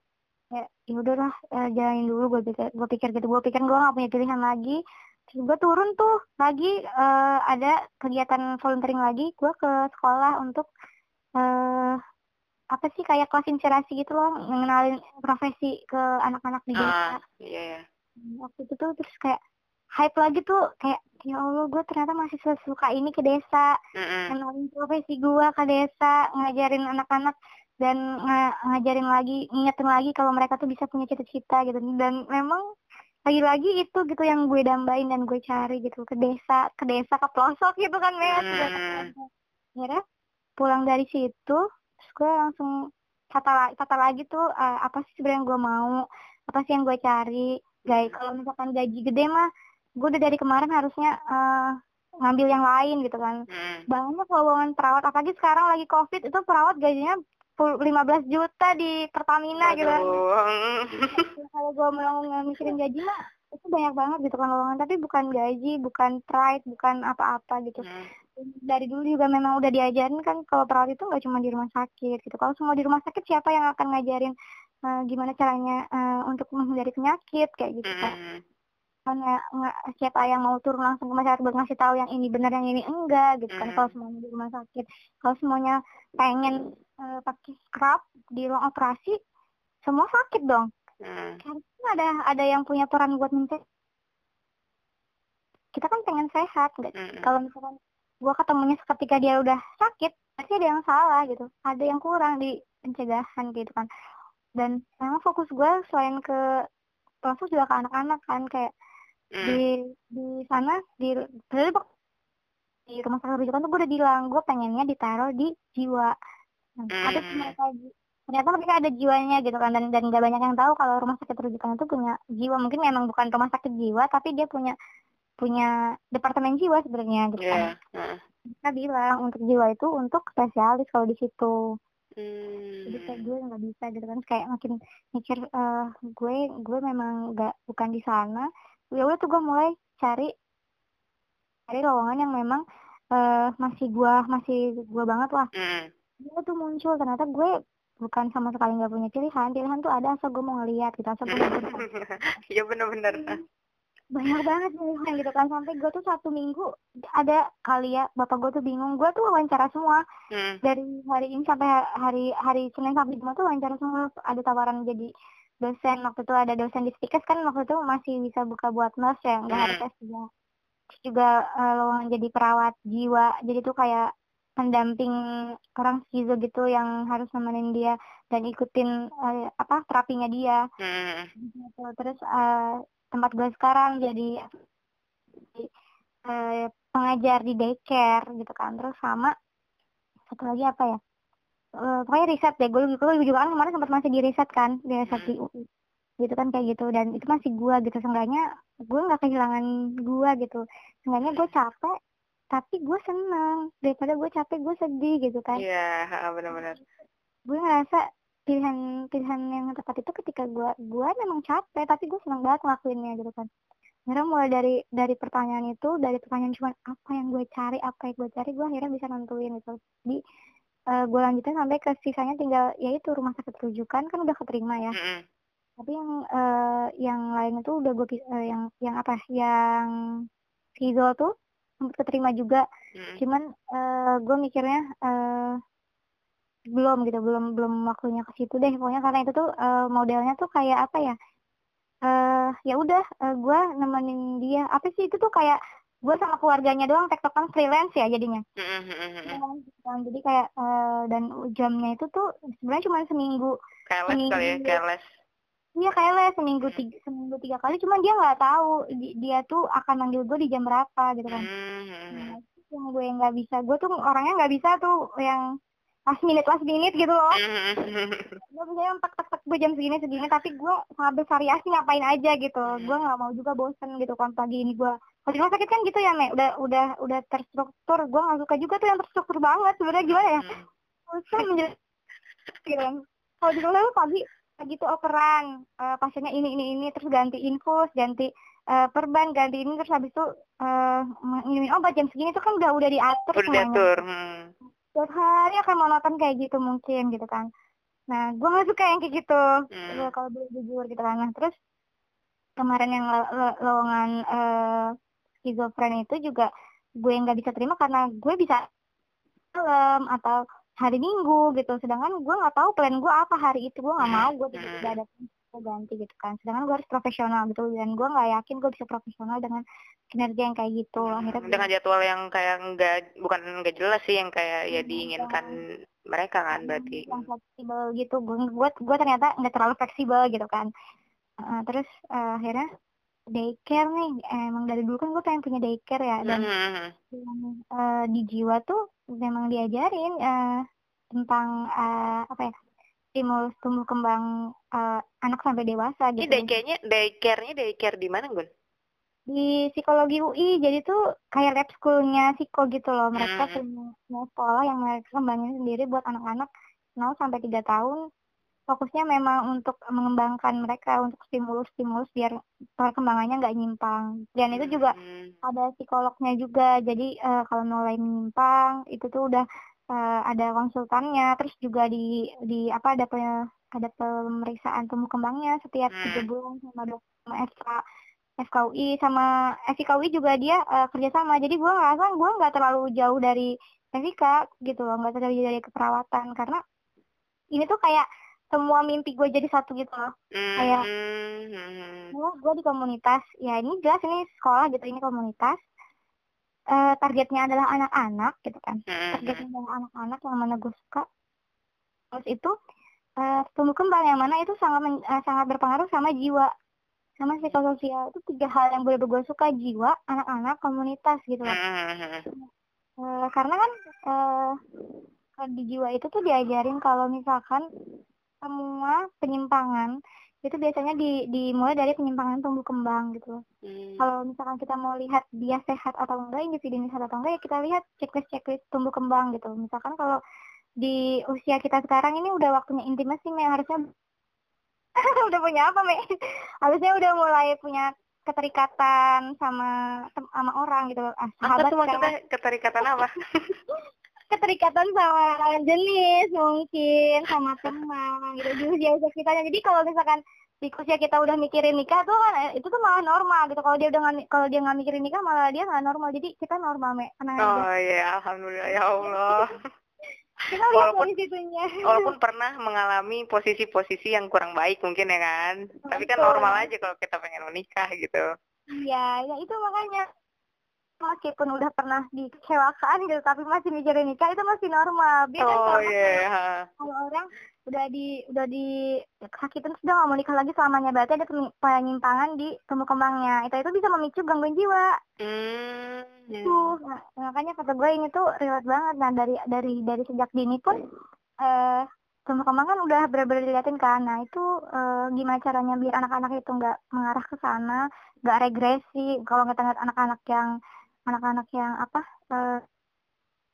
ya ya udahlah eh, jalanin dulu gue pikir gue pikir gitu. Gue pikir gue gak punya pilihan lagi. Terus gue turun tuh lagi eh, ada kegiatan volunteering lagi. Gue ke sekolah untuk eh apa sih kayak kelas inspirasi gitu loh ngenalin profesi ke anak-anak di desa. Ah, iya. ya. Waktu itu tuh terus kayak hype lagi tuh kayak ya Allah gue ternyata masih sesuka ini ke desa kenalin profesi gue ke desa ngajarin anak-anak dan nga- ngajarin lagi ngingetin lagi kalau mereka tuh bisa punya cita-cita gitu. Dan memang lagi-lagi itu gitu yang gue dambain dan gue cari gitu ke desa ke desa ke pelosok gitu kan Met Hmm. akhirnya pulang dari situ terus gue langsung tata, tata lagi tuh eh, apa sih sebenarnya gue mau? Apa sih yang gue cari guys kalau misalkan gaji gede mah gue udah dari kemarin harusnya eh, ngambil yang lain gitu kan Mm. banyak lowongan perawat apalagi sekarang lagi covid itu perawat gajinya pul- 15 juta di Pertamina gitu kan Aduh. kalau gue mau mikirin gaji mah itu banyak banget gitu kan lowongan tapi bukan gaji bukan pride bukan apa-apa gitu Hmm. dari dulu juga memang udah diajarin kan kalau perawat itu nggak cuma di rumah sakit gitu kalau semua di rumah sakit siapa yang akan ngajarin eh, gimana caranya eh, untuk menghindari penyakit kayak gitu kan Hmm. Karena nggak siapa yang mau turun langsung ke masyarakat buat ngasih tahu yang ini benar yang ini enggak gitu kan Hmm. kalau semuanya di rumah sakit kalau semuanya pengen eh, pakai scrub di ruang operasi semua sakit dong Hmm. karena ada ada yang punya peran buat mencegah kita kan pengen sehat nggak Hmm. kalau misalkan gua ketemunya ketika dia udah sakit pasti ada yang salah gitu ada yang kurang di pencegahan gitu kan dan memang fokus gua selain ke langsung juga ke anak-anak kan kayak Hmm. di di sana di bak- di rumah sakit rujukan tuh gue udah bilang gue pengennya ditaruh di jiwa Nah, tapi Hmm. ternyata ternyata mereka ada jiwanya gitu kan dan dan gak banyak yang tahu kalau rumah sakit rujukan itu punya jiwa mungkin memang bukan rumah sakit jiwa tapi dia punya punya departemen jiwa sebenarnya gitu kan Ya. Hmm. mereka bilang untuk jiwa itu untuk spesialis kalau di situ jadi kayak Hmm. gue nggak bisa gitu kan kayak makin mikir eh gue gue memang nggak bukan di sana ya udah tuh gue mulai cari cari lowongan yang memang eh masih gue masih gue banget lah Hmm. dia tuh muncul ternyata gue bukan sama sekali nggak punya pilihan pilihan tuh ada asal gue mau ngeliat gitu asal gue mau. Iya bener-bener. Banyak banget pilihan gitu kan sampai gue tuh satu minggu ada kali ya bapak gue tuh bingung. Gue tuh wawancara semua. Hmm. dari hari ini sampai hari hari Senin sampai Jumat tuh wawancara semua. Ada tawaran jadi dosen. Waktu itu ada dosen di Stikes kan waktu itu masih bisa buka buat nurse ya. Nggak harus Hmm. tes juga. Terus juga eh, lowongan jadi perawat jiwa. Jadi tuh kayak pendamping orang skizo gitu yang harus nemenin dia dan ikutin eh, apa terapinya dia. Hmm. gitu. terus eh, tempat gue sekarang jadi eh, pengajar di daycare gitu kan. Terus sama satu lagi apa ya? Eh, pokoknya riset deh. Gue gue juga kan kemarin sempat masih di riset kan di riset di UI gitu kan kayak gitu. Dan itu masih gue gitu. Seenggaknya gue nggak kehilangan gue gitu. Seenggaknya gue capek tapi gue seneng. Daripada gue capek gue sedih gitu kan. Iya, ha, bener-bener. gue ngerasa pilihan pilihan yang tepat itu ketika gue gue memang capek tapi gue seneng banget ngelakuinnya gitu kan akhirnya mulai dari dari pertanyaan itu dari pertanyaan cuma apa yang gue cari apa yang gue cari gue akhirnya bisa nentuin gitu di gue lanjutin sampai ke sisanya tinggal yaitu rumah sakit rujukan kan udah keterima ya Hmm. tapi yang eh, yang lain itu udah gue yang yang apa yang Kizo tuh sempat keterima juga Hmm. cuman eh, gue mikirnya eh, belum gitu belum belum waktunya ke situ deh pokoknya karena itu tuh eh, modelnya tuh kayak apa ya eh ya udah eh, gue nemenin dia apa sih itu tuh kayak gue sama keluarganya doang tektokan freelance ya jadinya Hmm. Hmm. Hmm. Dan jadi kayak eh, dan jamnya itu tuh sebenarnya cuma seminggu Kayak les kali ya, Seminggu. kayak les. Iya kayak les seminggu Hmm. tiga seminggu tiga kali cuman dia nggak tahu di- dia tuh akan manggil gue di jam berapa gitu kan Hmm. Nah, yang gue nggak bisa gue tuh orangnya nggak bisa tuh yang last minute last minute gitu loh. Hmm. gue bisa yang tak tak tak gue jam segini segini tapi gue sangat bervariasi ngapain aja gitu. Gue nggak mau juga bosen gitu kan pagi ini gue kalau di rumah sakit kan gitu ya me udah udah udah terstruktur. Gue nggak suka juga tuh yang terstruktur banget. Sebenarnya gimana ya? Hmm. susah menjelaskan gitu kalau di rumah pagi pagi tuh operan. Eh, pasiennya ini ini ini terus ganti infus ganti eh, perban ganti ini terus habis itu eh, ngirimin obat. Jam segini tuh kan udah udah diatur Udah semuanya. diatur. Hmm. Setiap hari akan monoton kayak gitu mungkin gitu kan. Nah gue nggak suka yang kayak gitu. Hmm. Kalau boleh jujur gitu kan. Nah terus kemarin yang lo- lo- lowongan eh skizofren itu juga gue nggak bisa terima karena gue bisa malam atau hari minggu gitu. Sedangkan gue nggak tahu plan gue apa hari itu. Gue nggak mau gue Hmm. tiba-tiba ada gue ganti gitu kan. Sedangkan gue harus profesional gitu dan gue nggak yakin gue bisa profesional dengan kinerja yang kayak gitu. Akhirnya gue- Dengan jadwal yang kayak enggak bukan enggak jelas sih yang kayak ya Hmm, diinginkan mereka kan berarti. yang fleksibel gitu. Gue gue gue ternyata nggak terlalu fleksibel gitu kan. Eh, terus eh, akhirnya daycare nih. Emang dari dulu kan gue pengen punya daycare ya dan Hmm. eh, di jiwa tuh memang diajarin eh, tentang eh, apa ya stimulus tumbuh kembang eh, anak sampai dewasa Ini gitu daycare-nya daycare-nya daycare di mana, Gun? di psikologi UI jadi tuh kayak lab schoolnya psiko gitu loh mereka Hmm. punya, sekolah yang mereka kembangin sendiri buat anak-anak 0 sampai 3 tahun fokusnya memang untuk mengembangkan mereka untuk stimulus-stimulus biar perkembangannya nggak nyimpang dan itu juga Hmm. ada psikolognya juga jadi eh, kalau mulai menyimpang itu tuh udah eh, ada konsultannya terus juga di di apa ada pe- ada pemeriksaan tumbuh kembangnya setiap Hmm. tiga bulan sama dokter sama FK FKUI sama FIKUI juga dia eh, kerjasama jadi gue ngerasa gue nggak terlalu jauh dari FIK gitu loh nggak terlalu jauh dari keperawatan karena ini tuh kayak semua mimpi gue jadi satu gitu loh Kayak- Hmm. gue gue di komunitas ya ini jelas ini sekolah gitu ini komunitas Eh, targetnya adalah anak-anak gitu kan. Hmm. targetnya adalah anak-anak yang mana gue suka. Terus itu eh, tumbuh kembang yang mana itu sangat men- eh, sangat berpengaruh sama jiwa. Sama psikososial. Itu tiga hal yang boleh gue suka jiwa anak-anak komunitas gitu Hmm. Eh, karena kan kalau di jiwa itu tuh diajarin kalau misalkan semua penyimpangan itu biasanya di, dimulai dari penyimpangan tumbuh kembang gitu. Hmm. Kalau misalkan kita mau lihat dia sehat atau enggak, individu ini sehat atau enggak, ya kita lihat checklist-checklist tumbuh kembang gitu. Misalkan kalau di usia kita sekarang ini udah waktunya intimasi, Me, harusnya udah punya apa, Me? Harusnya udah mulai punya keterikatan sama sama orang gitu. Ah, Apa tuh maksudnya keterikatan apa? keterikatan sama lawan jenis mungkin sama teman gitu. Di usia usia kita jadi kalau misalkan di usia kita udah mikirin nikah tuh kan itu tuh malah normal gitu. Kalau dia udah kalau dia nggak mikirin nikah malah dia nggak normal. Jadi kita normal me tenang aja. Oh iya, alhamdulillah. Ya Allah. kita walaupun- Walaupun pernah mengalami posisi-posisi yang kurang baik mungkin ya kan. Tapi kan Betul. normal aja kalau kita pengen menikah gitu. iya ya itu makanya meskipun udah pernah dikecewakan gitu tapi masih mikirin nikah itu masih normal. Kan Oh kalau iya. kalau orang udah di udah di sakitin sudah nggak mau nikah lagi selamanya berarti ada penyimpangan di tumbuh kembangnya. Itu itu bisa memicu gangguan jiwa. Hmm. tuh nah, makanya kata gue ini tuh relate banget. Nah dari dari dari sejak dini pun eh tumbuh kembang kan udah benar-benar diliatin kan. Nah itu eh, gimana caranya biar anak-anak itu nggak mengarah ke sana nggak regresi. Kalau ngeliat anak-anak yang anak-anak yang apa eh,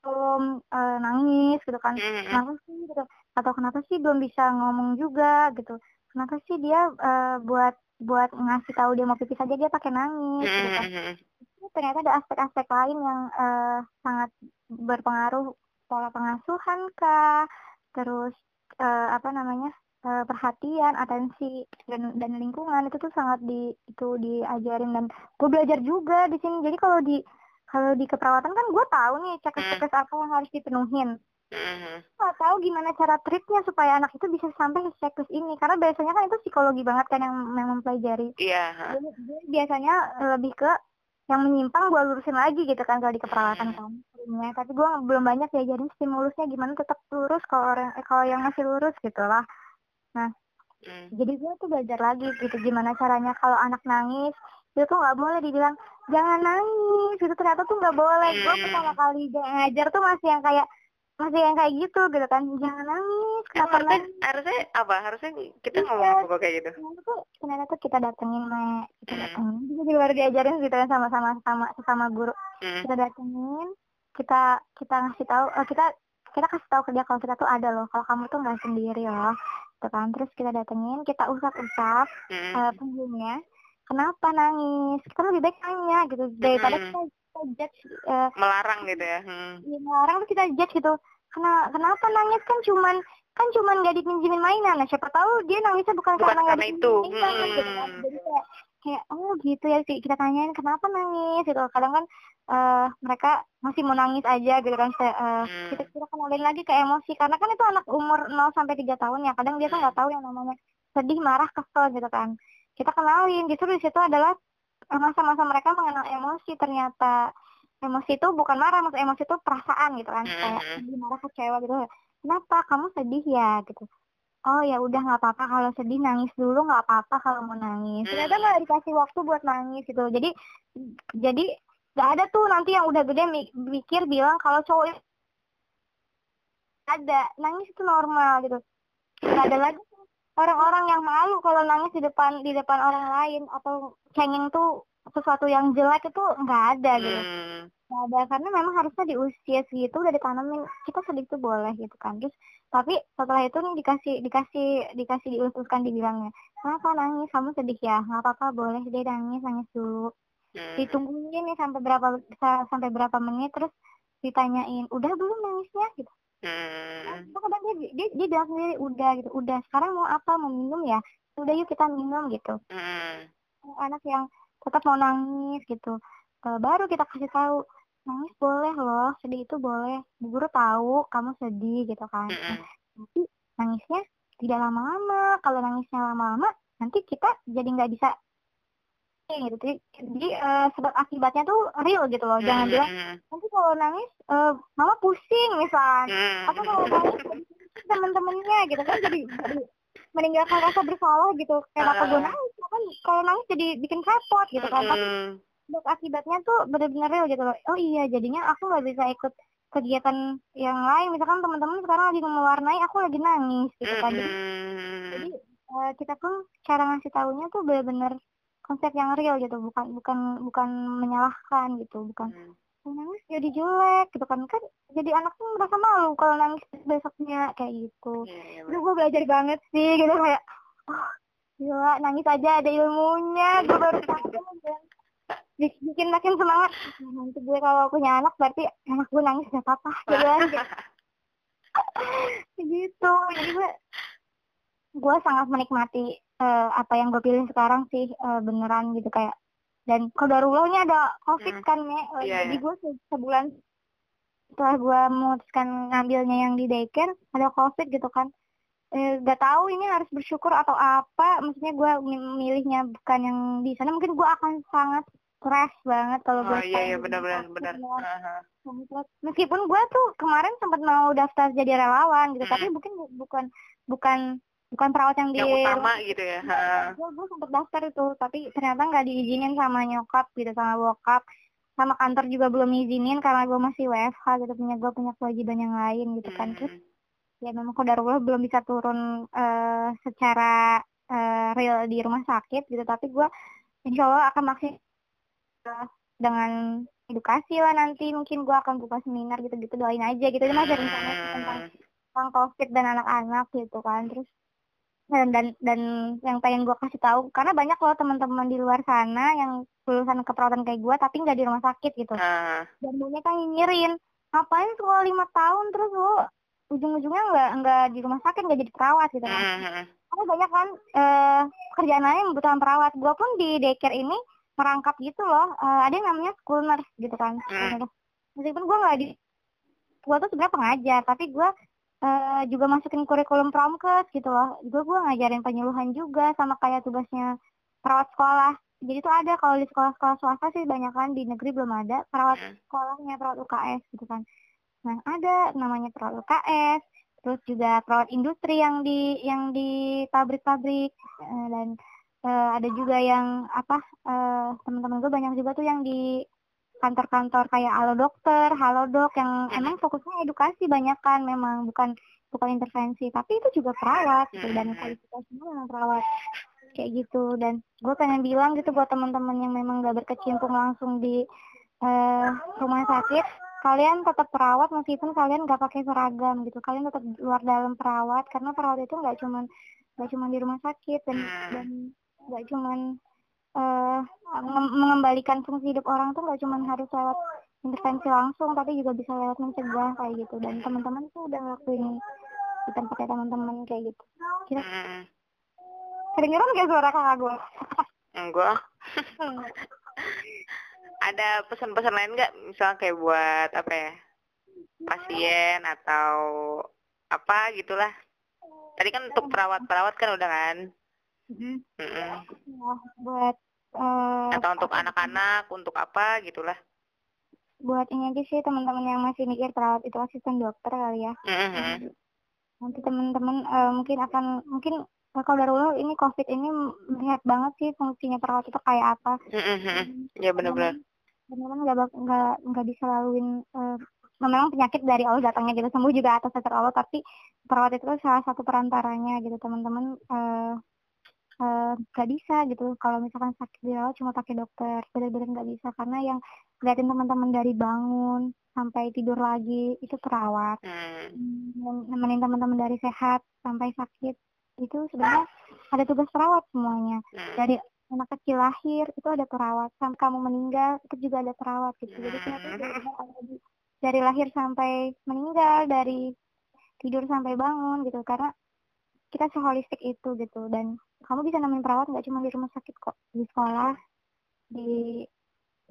belum eh, nangis gitu kan. Hmm. kenapa sih gitu? Atau kenapa sih belum bisa ngomong juga gitu? Kenapa sih dia eh, buat buat ngasih tahu dia mau pipis aja dia pakai nangis gitu kan? Hmm. Ternyata ada aspek-aspek lain yang eh, sangat berpengaruh pola pengasuhan kah? Terus eh, apa namanya eh, perhatian atensi dan dan lingkungan itu tuh sangat di itu diajarin dan gue belajar juga di sini. Jadi kalau di kalau di keperawatan kan gue tahu nih checklist-checklist apa yang harus dipenuhin Hmm. nggak tahu gimana cara treatnya supaya anak itu bisa sampai ke checklist ini karena biasanya kan itu psikologi banget kan yang, yang mempelajari Iya. Jadi, dia biasanya lebih ke yang menyimpang gue lurusin lagi gitu kan kalau di keperawatan kan seringnya. tapi gue belum banyak diajarin stimulusnya gimana tetap lurus kalau orang eh, kalau yang masih lurus gitu lah Hmm. jadi gue tuh belajar lagi gitu gimana caranya kalau anak nangis itu tuh nggak boleh dibilang jangan nangis itu ternyata tuh nggak boleh gue Hmm. pertama kali dia ngajar tuh masih yang kayak masih yang kayak gitu gitu kan jangan nangis kenapa harusnya, nangis harusnya apa? Harusnya kita Iya. ngomong apa kayak gitu? tuh ternyata tuh kita datengin me kita Hmm. datengin kita juga baru diajarin gitu kan sama-sama sama sesama guru Hmm. kita datengin kita kita ngasih tahu eh, kita kita kasih tahu ke dia kalau kita tuh ada loh kalau kamu tuh nggak sendiri loh gitu kan terus kita datengin kita usap-usap Hmm. eh, punggungnya kenapa nangis kita lebih baik nanya gitu daripada Mm-mm. kita, kita judge eh, Melarang gitu ya. Hmm. ya, orang tuh kita judge gitu Kena, kenapa nangis kan cuman kan cuman gak dipinjemin mainan nah siapa tahu dia nangisnya bukan, Bukan karena nggak dipinjemin mainan gitu kan Hmm. jadi kayak kayak oh gitu ya Ki. kita tanyain kenapa nangis gitu kadang kan eh mereka masih mau nangis aja gitu kan Kayak, eh, Hmm. kita kita kenalin lagi ke emosi karena kan itu anak umur 0 sampai 3 tahun ya kadang dia tuh nggak tahu yang namanya sedih marah kesel gitu kan kita kenalin. Justru di situ adalah eh, masa-masa mereka mengenal emosi. Ternyata emosi itu bukan marah maksud emosi itu perasaan gitu kan. Kayak Mhm. sedih marah kecewa gitu. Kenapa? Kamu sedih ya? Gitu. Oh ya udah nggak apa-apa. Kalau sedih nangis dulu. Nggak apa-apa kalau mau nangis. Ternyata Hmm. nggak dikasih waktu buat nangis gitu. Jadi jadi nggak ada tuh nanti yang udah gede mi- mikir bilang kalau cowok ada. Nangis itu normal gitu. Nggak ada lagi orang-orang yang malu kalau nangis di depan di depan orang lain atau cengeng tuh sesuatu yang jelek itu nggak ada gitu. Hmm. nggak ada karena memang harusnya di usia segitu udah ditanamin kita sedih tuh boleh gitu kan. Terus tapi setelah itu nih dikasih dikasih dikasih diutuskan dibilangnya kenapa nangis? Kamu sedih ya? Nggak apa-apa boleh deh nangis nangis dulu. Hmm. ditungguin nih sampai berapa sa- sampai berapa menit terus ditanyain udah belum nangisnya? Gitu Hmm. Terus kadang dia, dia dia bilang sendiri udah gitu. Udah sekarang mau apa? Mau minum ya? Udah yuk kita minum gitu. Hmm. anak yang tetap mau nangis gitu. Baru kita kasih tahu nangis boleh loh sedih itu boleh. Bu guru tahu kamu sedih gitu kan. Mm-mm. tapi nangisnya tidak lama-lama. Kalau nangisnya lama-lama nanti kita jadi nggak bisa gitu jadi, jadi, eh, sebab akibatnya tuh real gitu loh jangan bilang Hmm. nanti kalau nangis eh, mama pusing misalnya Hmm. atau kalau nangis jadi temen-temennya gitu kan jadi, jadi meninggalkan rasa bersalah gitu kenapa gue Ah. nangis kan kalau nangis jadi bikin repot gitu kan tapi Hmm. sebab akibatnya tuh benar-benar real gitu loh oh iya jadinya aku nggak bisa ikut kegiatan yang lain misalkan teman-teman sekarang lagi mewarnai aku lagi nangis gitu kan jadi, Hmm. jadi eh, kita pun cara ngasih tahunya tuh benar-benar konsep yang real gitu bukan bukan bukan menyalahkan gitu bukan Hmm. "Oh, nangis jadi jelek gitu kan. Kan jadi anak tuh merasa malu kalau nangis besoknya kayak gitu. Iya, iya, Terus gue belajar banget sih gitu kayak oh gila nangis aja ada ilmunya. Gue baru tahu bikin makin semangat. "Ah, nanti gue kalau punya anak berarti anak gue nangis gak apa-apa gitu kan gitu. Jadi gue gue sangat menikmati eh, apa yang gue pilih sekarang sih eh, beneran gitu kayak dan kodarullahnya ada covid Hmm. kan ya Eh, Iya, jadi iya. gue se- sebulan setelah gue memutuskan ngambilnya yang di daycare ada covid gitu kan eh, gak tahu ini harus bersyukur atau apa maksudnya gue milihnya bukan yang di sana mungkin gue akan sangat stres banget kalau gue Oh iya iya sekarang benar-benar benar. ya. Meskipun gue tuh kemarin sempat mau daftar jadi relawan gitu, tapi Mm. mungkin bu- bukan bukan bukan perawat yang di Yang utama gitu ya. Gue gue sempat daftar itu, tapi ternyata nggak diizinin sama nyokap gitu sama bokap, sama kantor juga belum izinin karena gue masih WFH gitu punya gue punya kewajiban yang lain gitu kan. Terus Hmm. ya memang kodarullah belum bisa turun eh, secara eh, real di rumah sakit gitu, tapi gue insya Allah akan maksimal eh, dengan edukasi lah nanti mungkin gue akan buka seminar gitu-gitu doain aja gitu ini masih rencana sih tentang Hmm. tentang covid dan anak-anak gitu kan terus dan dan dan yang pengen gue kasih tahu karena banyak loh teman-teman di luar sana yang lulusan keperawatan kayak gue tapi nggak di rumah sakit gitu Ah. dan banyak yang nyinyirin ngapain sekolah lima tahun terus lo ujung-ujungnya nggak nggak di rumah sakit nggak jadi perawat gitu kan Hmm. karena banyak kan eh kerjaan lain membutuhkan perawat gue pun di daycare ini merangkap gitu loh Eh, ada yang namanya school nurse gitu kan Hmm. meskipun gue nggak di gue tuh sebenarnya pengajar tapi gue eh, juga masukin kurikulum promkes gitu loh. Juga gue ngajarin penyuluhan juga sama kayak tugasnya perawat sekolah. Jadi tuh ada kalau di sekolah-sekolah swasta sih banyak kan di negeri belum ada perawat Hmm. sekolahnya perawat UKS gitu kan. Nah ada namanya perawat UKS terus juga perawat industri yang di yang di pabrik-pabrik. Eh, dan eh, ada juga yang apa eh, teman-teman gue banyak juga tuh yang di kantor-kantor kayak halo dokter, halo dok yang emang fokusnya edukasi banyak kan memang bukan bukan intervensi tapi itu juga perawat gitu dan Hmm. kualifikasinya memang perawat kayak gitu dan gue pengen bilang gitu buat teman-teman yang memang gak berkecimpung langsung di eh, rumah sakit kalian tetap perawat meskipun kalian gak pakai seragam gitu kalian tetap luar dalam perawat karena perawat itu nggak cuman nggak cuman di rumah sakit dan Hmm. dan nggak cuman mem- mengembalikan fungsi hidup orang tuh nggak cuman harus lewat intervensi langsung tapi juga bisa lewat mencegah kayak gitu dan teman-teman tuh udah ngelakuin di tempatnya teman-teman kayak gitu kira Hmm. kedengeran gak suara kakak gue Enggak. Ada pesan-pesan lain nggak? Misalnya kayak buat apa ya? Pasien atau apa gitulah. Tadi kan untuk perawat-perawat kan udah kan? Mm-mm. Ya, buat eh, Atau untuk anak-anak, untuk apa gitulah. buat ini aja sih teman-teman yang masih mikir perawat itu asisten dokter kali ya Mm-mm. nanti teman-teman eh, mungkin akan mungkin kalau dari dulu ini covid ini melihat banget sih fungsinya perawat itu kayak apa Mm-mm. Ya benar-benar. teman-teman nggak nggak nggak bisa laluin eh, memang penyakit dari Allah datangnya gitu sembuh juga atas dasar Allah tapi perawat itu salah satu perantaranya gitu teman-teman eh, eh, nggak bisa gitu. Kalau misalkan sakit dirawat cuma pakai dokter. Benar-benar nggak bisa. Karena yang ngeliatin teman-teman dari bangun sampai tidur lagi itu perawat Hmm. nemenin teman-teman dari sehat sampai sakit itu sebenarnya ada tugas perawat semuanya. Hmm. dari anak kecil lahir itu ada perawat sampai kamu meninggal itu juga ada perawat gitu. Jadi ada di- dari lahir sampai meninggal dari tidur sampai bangun gitu. Karena kita seholistik itu gitu. Dan kamu bisa nemenin perawat nggak cuma di rumah sakit kok? Di sekolah di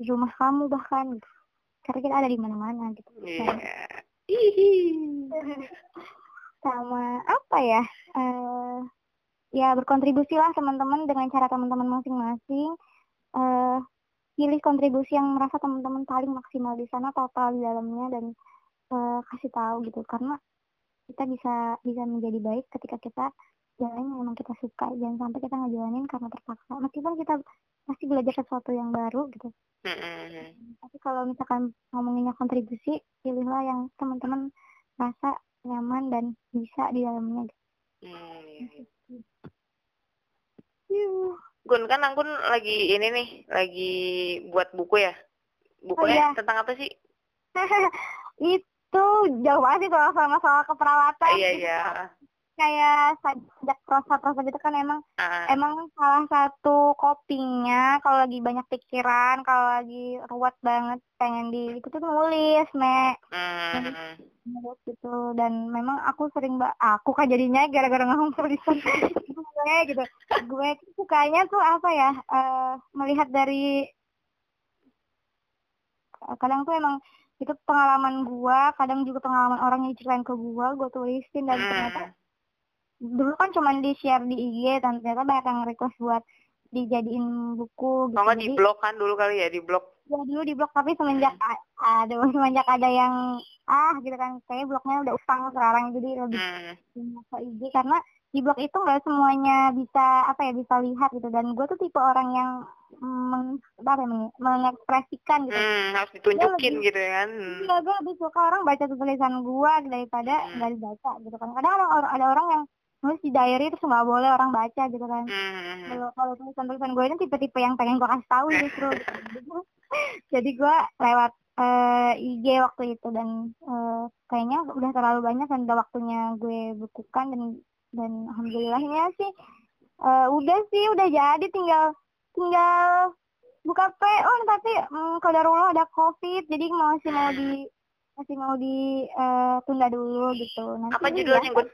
rumah kamu bahkan. Gitu karena kita ada di mana-mana gitu. Dan Hihi. sama apa ya? Eh ya berkontribusi lah teman-teman dengan cara teman-teman masing-masing. Eh pilih kontribusi yang merasa teman-teman paling maksimal di sana total di dalamnya dan eh, kasih tahu gitu. Karena kita bisa bisa menjadi baik ketika kita jalanin yang memang kita suka jangan sampai kita ngejalanin karena terpaksa meskipun kita pasti belajar sesuatu yang baru gitu Mm-mm. tapi kalau misalkan ngomonginnya kontribusi pilihlah yang teman-teman rasa nyaman dan bisa di dalamnya gitu. Hmm. Gun kan Anggun lagi ini nih, lagi buat buku ya. Oh, Bukunya iya. tentang apa sih? itu jauh banget sih soal sama soal keperawatan Iya iya. Kayak sajak prosa-prosa gitu kan emang. Ah, emang salah satu copingnya kalau lagi banyak pikiran kalau lagi ruwet banget pengen di itu tuh nulis me. Mm, nulis gitu. Dan memang aku sering mbak aku kan jadinya gara-gara ngomong tulisan gue gitu. Gue sukanya tuh apa ya eh, melihat dari kadang tuh emang itu pengalaman gua kadang juga pengalaman orang yang diceritain ke gua gua tulisin dan ternyata mm, dulu kan cuman di share di IG dan ternyata banyak yang request buat dijadiin buku gitu Kalau nggak di blog kan dulu kali ya di blog. ya dulu di blog tapi semenjak a- aduh semenjak ada yang ah gitu kan kayak blognya udah utang sekarang jadi lebih Mm, banyak ke IG karena di blog itu nggak semuanya bisa apa ya bisa lihat gitu dan gue tuh tipe orang yang meng, apa ya, meng- mengekspresikan gitu mm, harus ditunjukin lebih- gitu ya kan. Iya, gue lebih suka orang baca tulisan gue daripada Hmm. nggak dibaca gitu kan. Kadang ada orang ada orang yang nulis di diary terus nggak boleh orang baca gitu kan. mm, Kalau kalau tulisan-tulisan gue ini tipe-tipe yang pengen gue kasih tahu justru. gitu. Jadi gue lewat eh, IG waktu itu dan eh, kayaknya udah terlalu banyak dan udah waktunya gue bukukan dan dan alhamdulillahnya sih eh, udah sih udah jadi tinggal tinggal buka PO tapi mm, kodarullah ada covid jadi masih mau di masih mau di eh, tunda dulu gitu. Nanti Apa ya, judulnya Gun?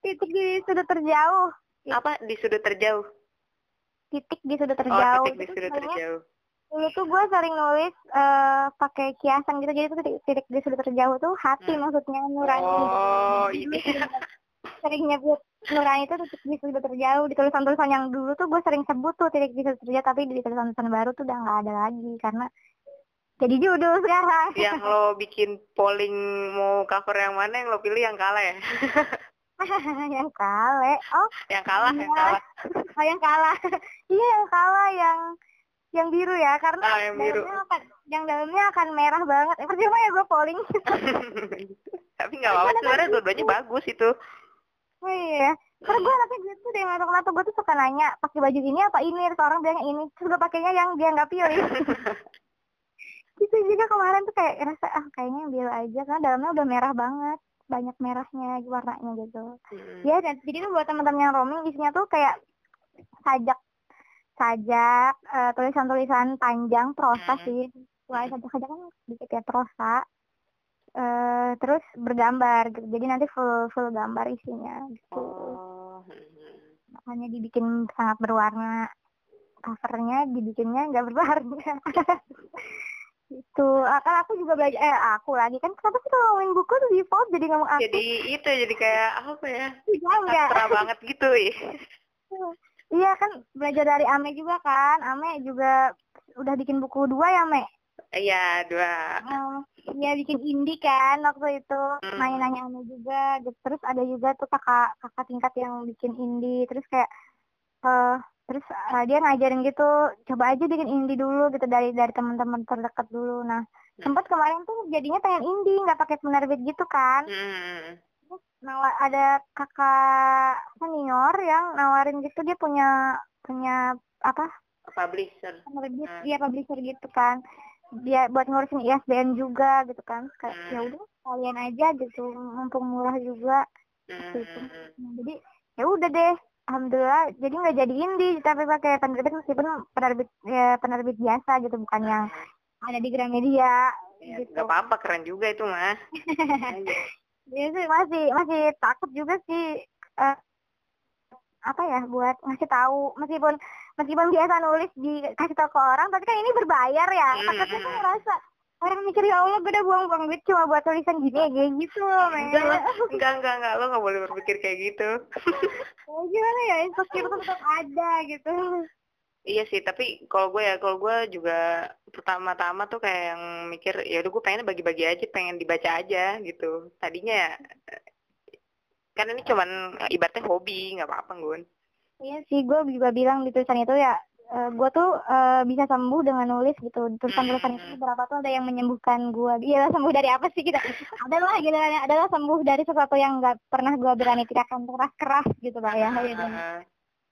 Titik di sudut terjauh Apa di sudut terjauh? titik di sudut Oh, terjauh titik di sudut terjauh. dulu tuh gue sering nulis eh, pakai kiasan gitu jadi tuh titik, titik di sudut terjauh tuh hati Hmm. maksudnya nurani. Oh, ini. sering, sering nyebut nurani itu titik di sudut terjauh di tulisan-tulisan yang dulu tuh gue sering sebut tuh titik di sudut terjauh tapi di tulisan-tulisan baru tuh udah nggak ada lagi karena jadi judul sekarang yang lo bikin polling mau cover yang mana yang lo pilih yang kalah ya? yang kale oh yang kalah, yang Iya. kalah. Oh yang kalah. iya yang kalah yang yang biru ya karena Ah, yang biru. dalamnya akan yang dalamnya akan merah banget. Eh, percuma ya gue polling. Tapi nggak apa-apa sebenarnya dua-duanya bagus itu. oh iya. Karena gue anaknya gitu deh nggak tahu kenapa gue tuh suka nanya pakai baju ini apa ini terus orang bilangnya ini terus gue pakainya yang dia nggak pilih. gitu juga kemarin tuh kayak rasa ah kayaknya yang biru aja karena dalamnya udah merah banget banyak merahnya warnanya gitu. Hmm. Ya, dan jadi tuh buat teman-teman yang roaming isinya tuh kayak sajak sajak eh, tulisan-tulisan panjang prosa Hmm. sih. Wah, sajak-sajak kan sedikit ya prosa. eh terus bergambar gitu. Jadi nanti full full gambar isinya gitu. Oh. hmm. Makanya dibikin sangat berwarna. Covernya dibikinnya nggak berwarna. itu akan aku juga belajar eh aku lagi kan kenapa sih kalau ngomongin buku tuh default jadi ngomong aku Jadi itu jadi kayak apa ya? Iya, enggak Sastra banget gitu ya. Iya kan belajar dari Ame juga kan. Ame juga udah bikin buku dua ya, Me. Iya, dua. Oh, Iya bikin indie kan waktu itu. Hmm. Nanya-nanya Ame juga. Terus ada juga tuh kakak kakak tingkat yang bikin indie. Terus kayak eh terus eh, dia ngajarin gitu, coba aja bikin indie dulu gitu dari dari teman-teman terdekat dulu. Nah, sempat kemarin tuh jadinya pengen indie, nggak pakai penerbit gitu kan. Hmm. nawa- ada kakak senior yang nawarin gitu dia punya punya apa publisher penerbit Hmm. dia publisher gitu kan dia buat ngurusin ISBN juga gitu kan kayak Hmm. ya udah kalian aja gitu mumpung murah juga Hmm, gitu. hmm, hmm. Nah, jadi ya udah deh alhamdulillah jadi nggak jadi indie tapi pakai penerbit meskipun penerbit ya, penerbit biasa gitu bukan yang ada di Gramedia Ya, gitu. nggak apa-apa keren juga itu mah Iya sih masih masih takut juga sih eh, apa ya buat ngasih tahu. Meskipun meskipun biasa nulis dikasih tahu ke orang tapi kan ini berbayar ya Hmm, takutnya tuh hmm. ngerasa orang mikir ya Allah gue udah buang-buang duit cuma buat tulisan gini ya kayak gitu loh men enggak lah enggak enggak enggak lo nggak boleh berpikir kayak gitu Ya, gimana ya insecure tuh tetap ada gitu Iya sih, tapi kalau gue ya, kalau gue juga pertama-tama tuh kayak yang mikir, ya udah gue pengen bagi-bagi aja, pengen dibaca aja gitu. Tadinya kan ini cuman ibaratnya hobi, nggak apa-apa Gun. iya sih gue juga bilang di tulisan itu ya eh, gue tuh eh, bisa sembuh dengan nulis gitu tulisan-tulisan itu beberapa tuh ada yang menyembuhkan gue iya sembuh dari apa sih kita adalah gitu adalah sembuh dari sesuatu yang nggak pernah gue berani teriakan keras-keras gitu pak ya gitu.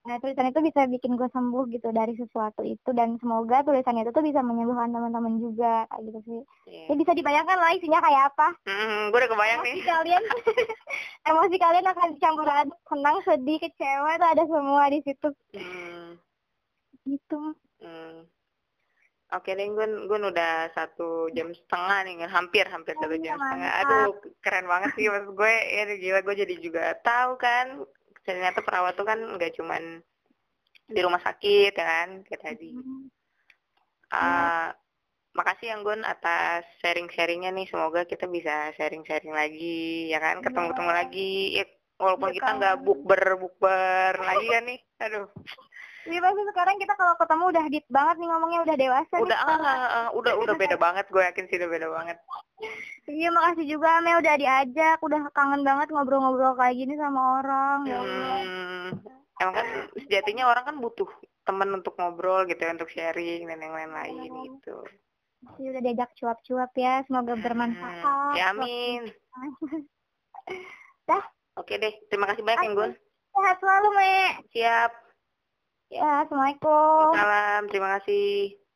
Nah, tulisan itu bisa bikin gue sembuh gitu dari sesuatu itu dan semoga tulisan itu tuh bisa menyembuhkan teman-teman juga kayak gitu sih. Iya. Ya bisa dibayangkan lah isinya kayak apa. Hmm, gue udah kebayang nih. Emosi kalian, emosi kalian akan dicampur aduk, senang, sedih, kecewa itu ada semua di situ. Hmm, Gitu. hmm. Oke deh, Gun, Gun udah satu jam setengah nih, Gun. hampir hampir Oh, satu iya, jam setengah. mantap. Aduh, keren banget sih maksud gue. Ya gila, gue jadi juga tahu kan. Ternyata perawat tuh kan nggak cuman di rumah sakit ya kan, kayak tadi. Ah, makasih yang Gun atas sharing-sharingnya nih. Semoga kita bisa sharing-sharing lagi, ya kan? Ketemu-ketemu lagi. Ya, walaupun Iya, kita nggak bukber bukber lagi kan nih. Aduh, Iya pasti sekarang kita kalau ketemu udah deep banget nih ngomongnya udah dewasa nih udah sekarang. ah, ah, udah udah beda banget. Gue yakin sih udah beda banget. Iya makasih juga Mel udah diajak, udah kangen banget ngobrol-ngobrol kayak gini sama orang. Ya Allah. Hmm, emang kan sejatinya orang kan butuh teman untuk ngobrol gitu ya, untuk sharing dan yang lain-lain Iya. gitu. Masih udah diajak cuap-cuap ya, semoga Hmm, bermanfaat. ya amin. Dah. Oke deh, terima kasih banyak yang Gun. Sehat selalu, Me. Siap. Ya, Assalamualaikum. Salam, terima kasih.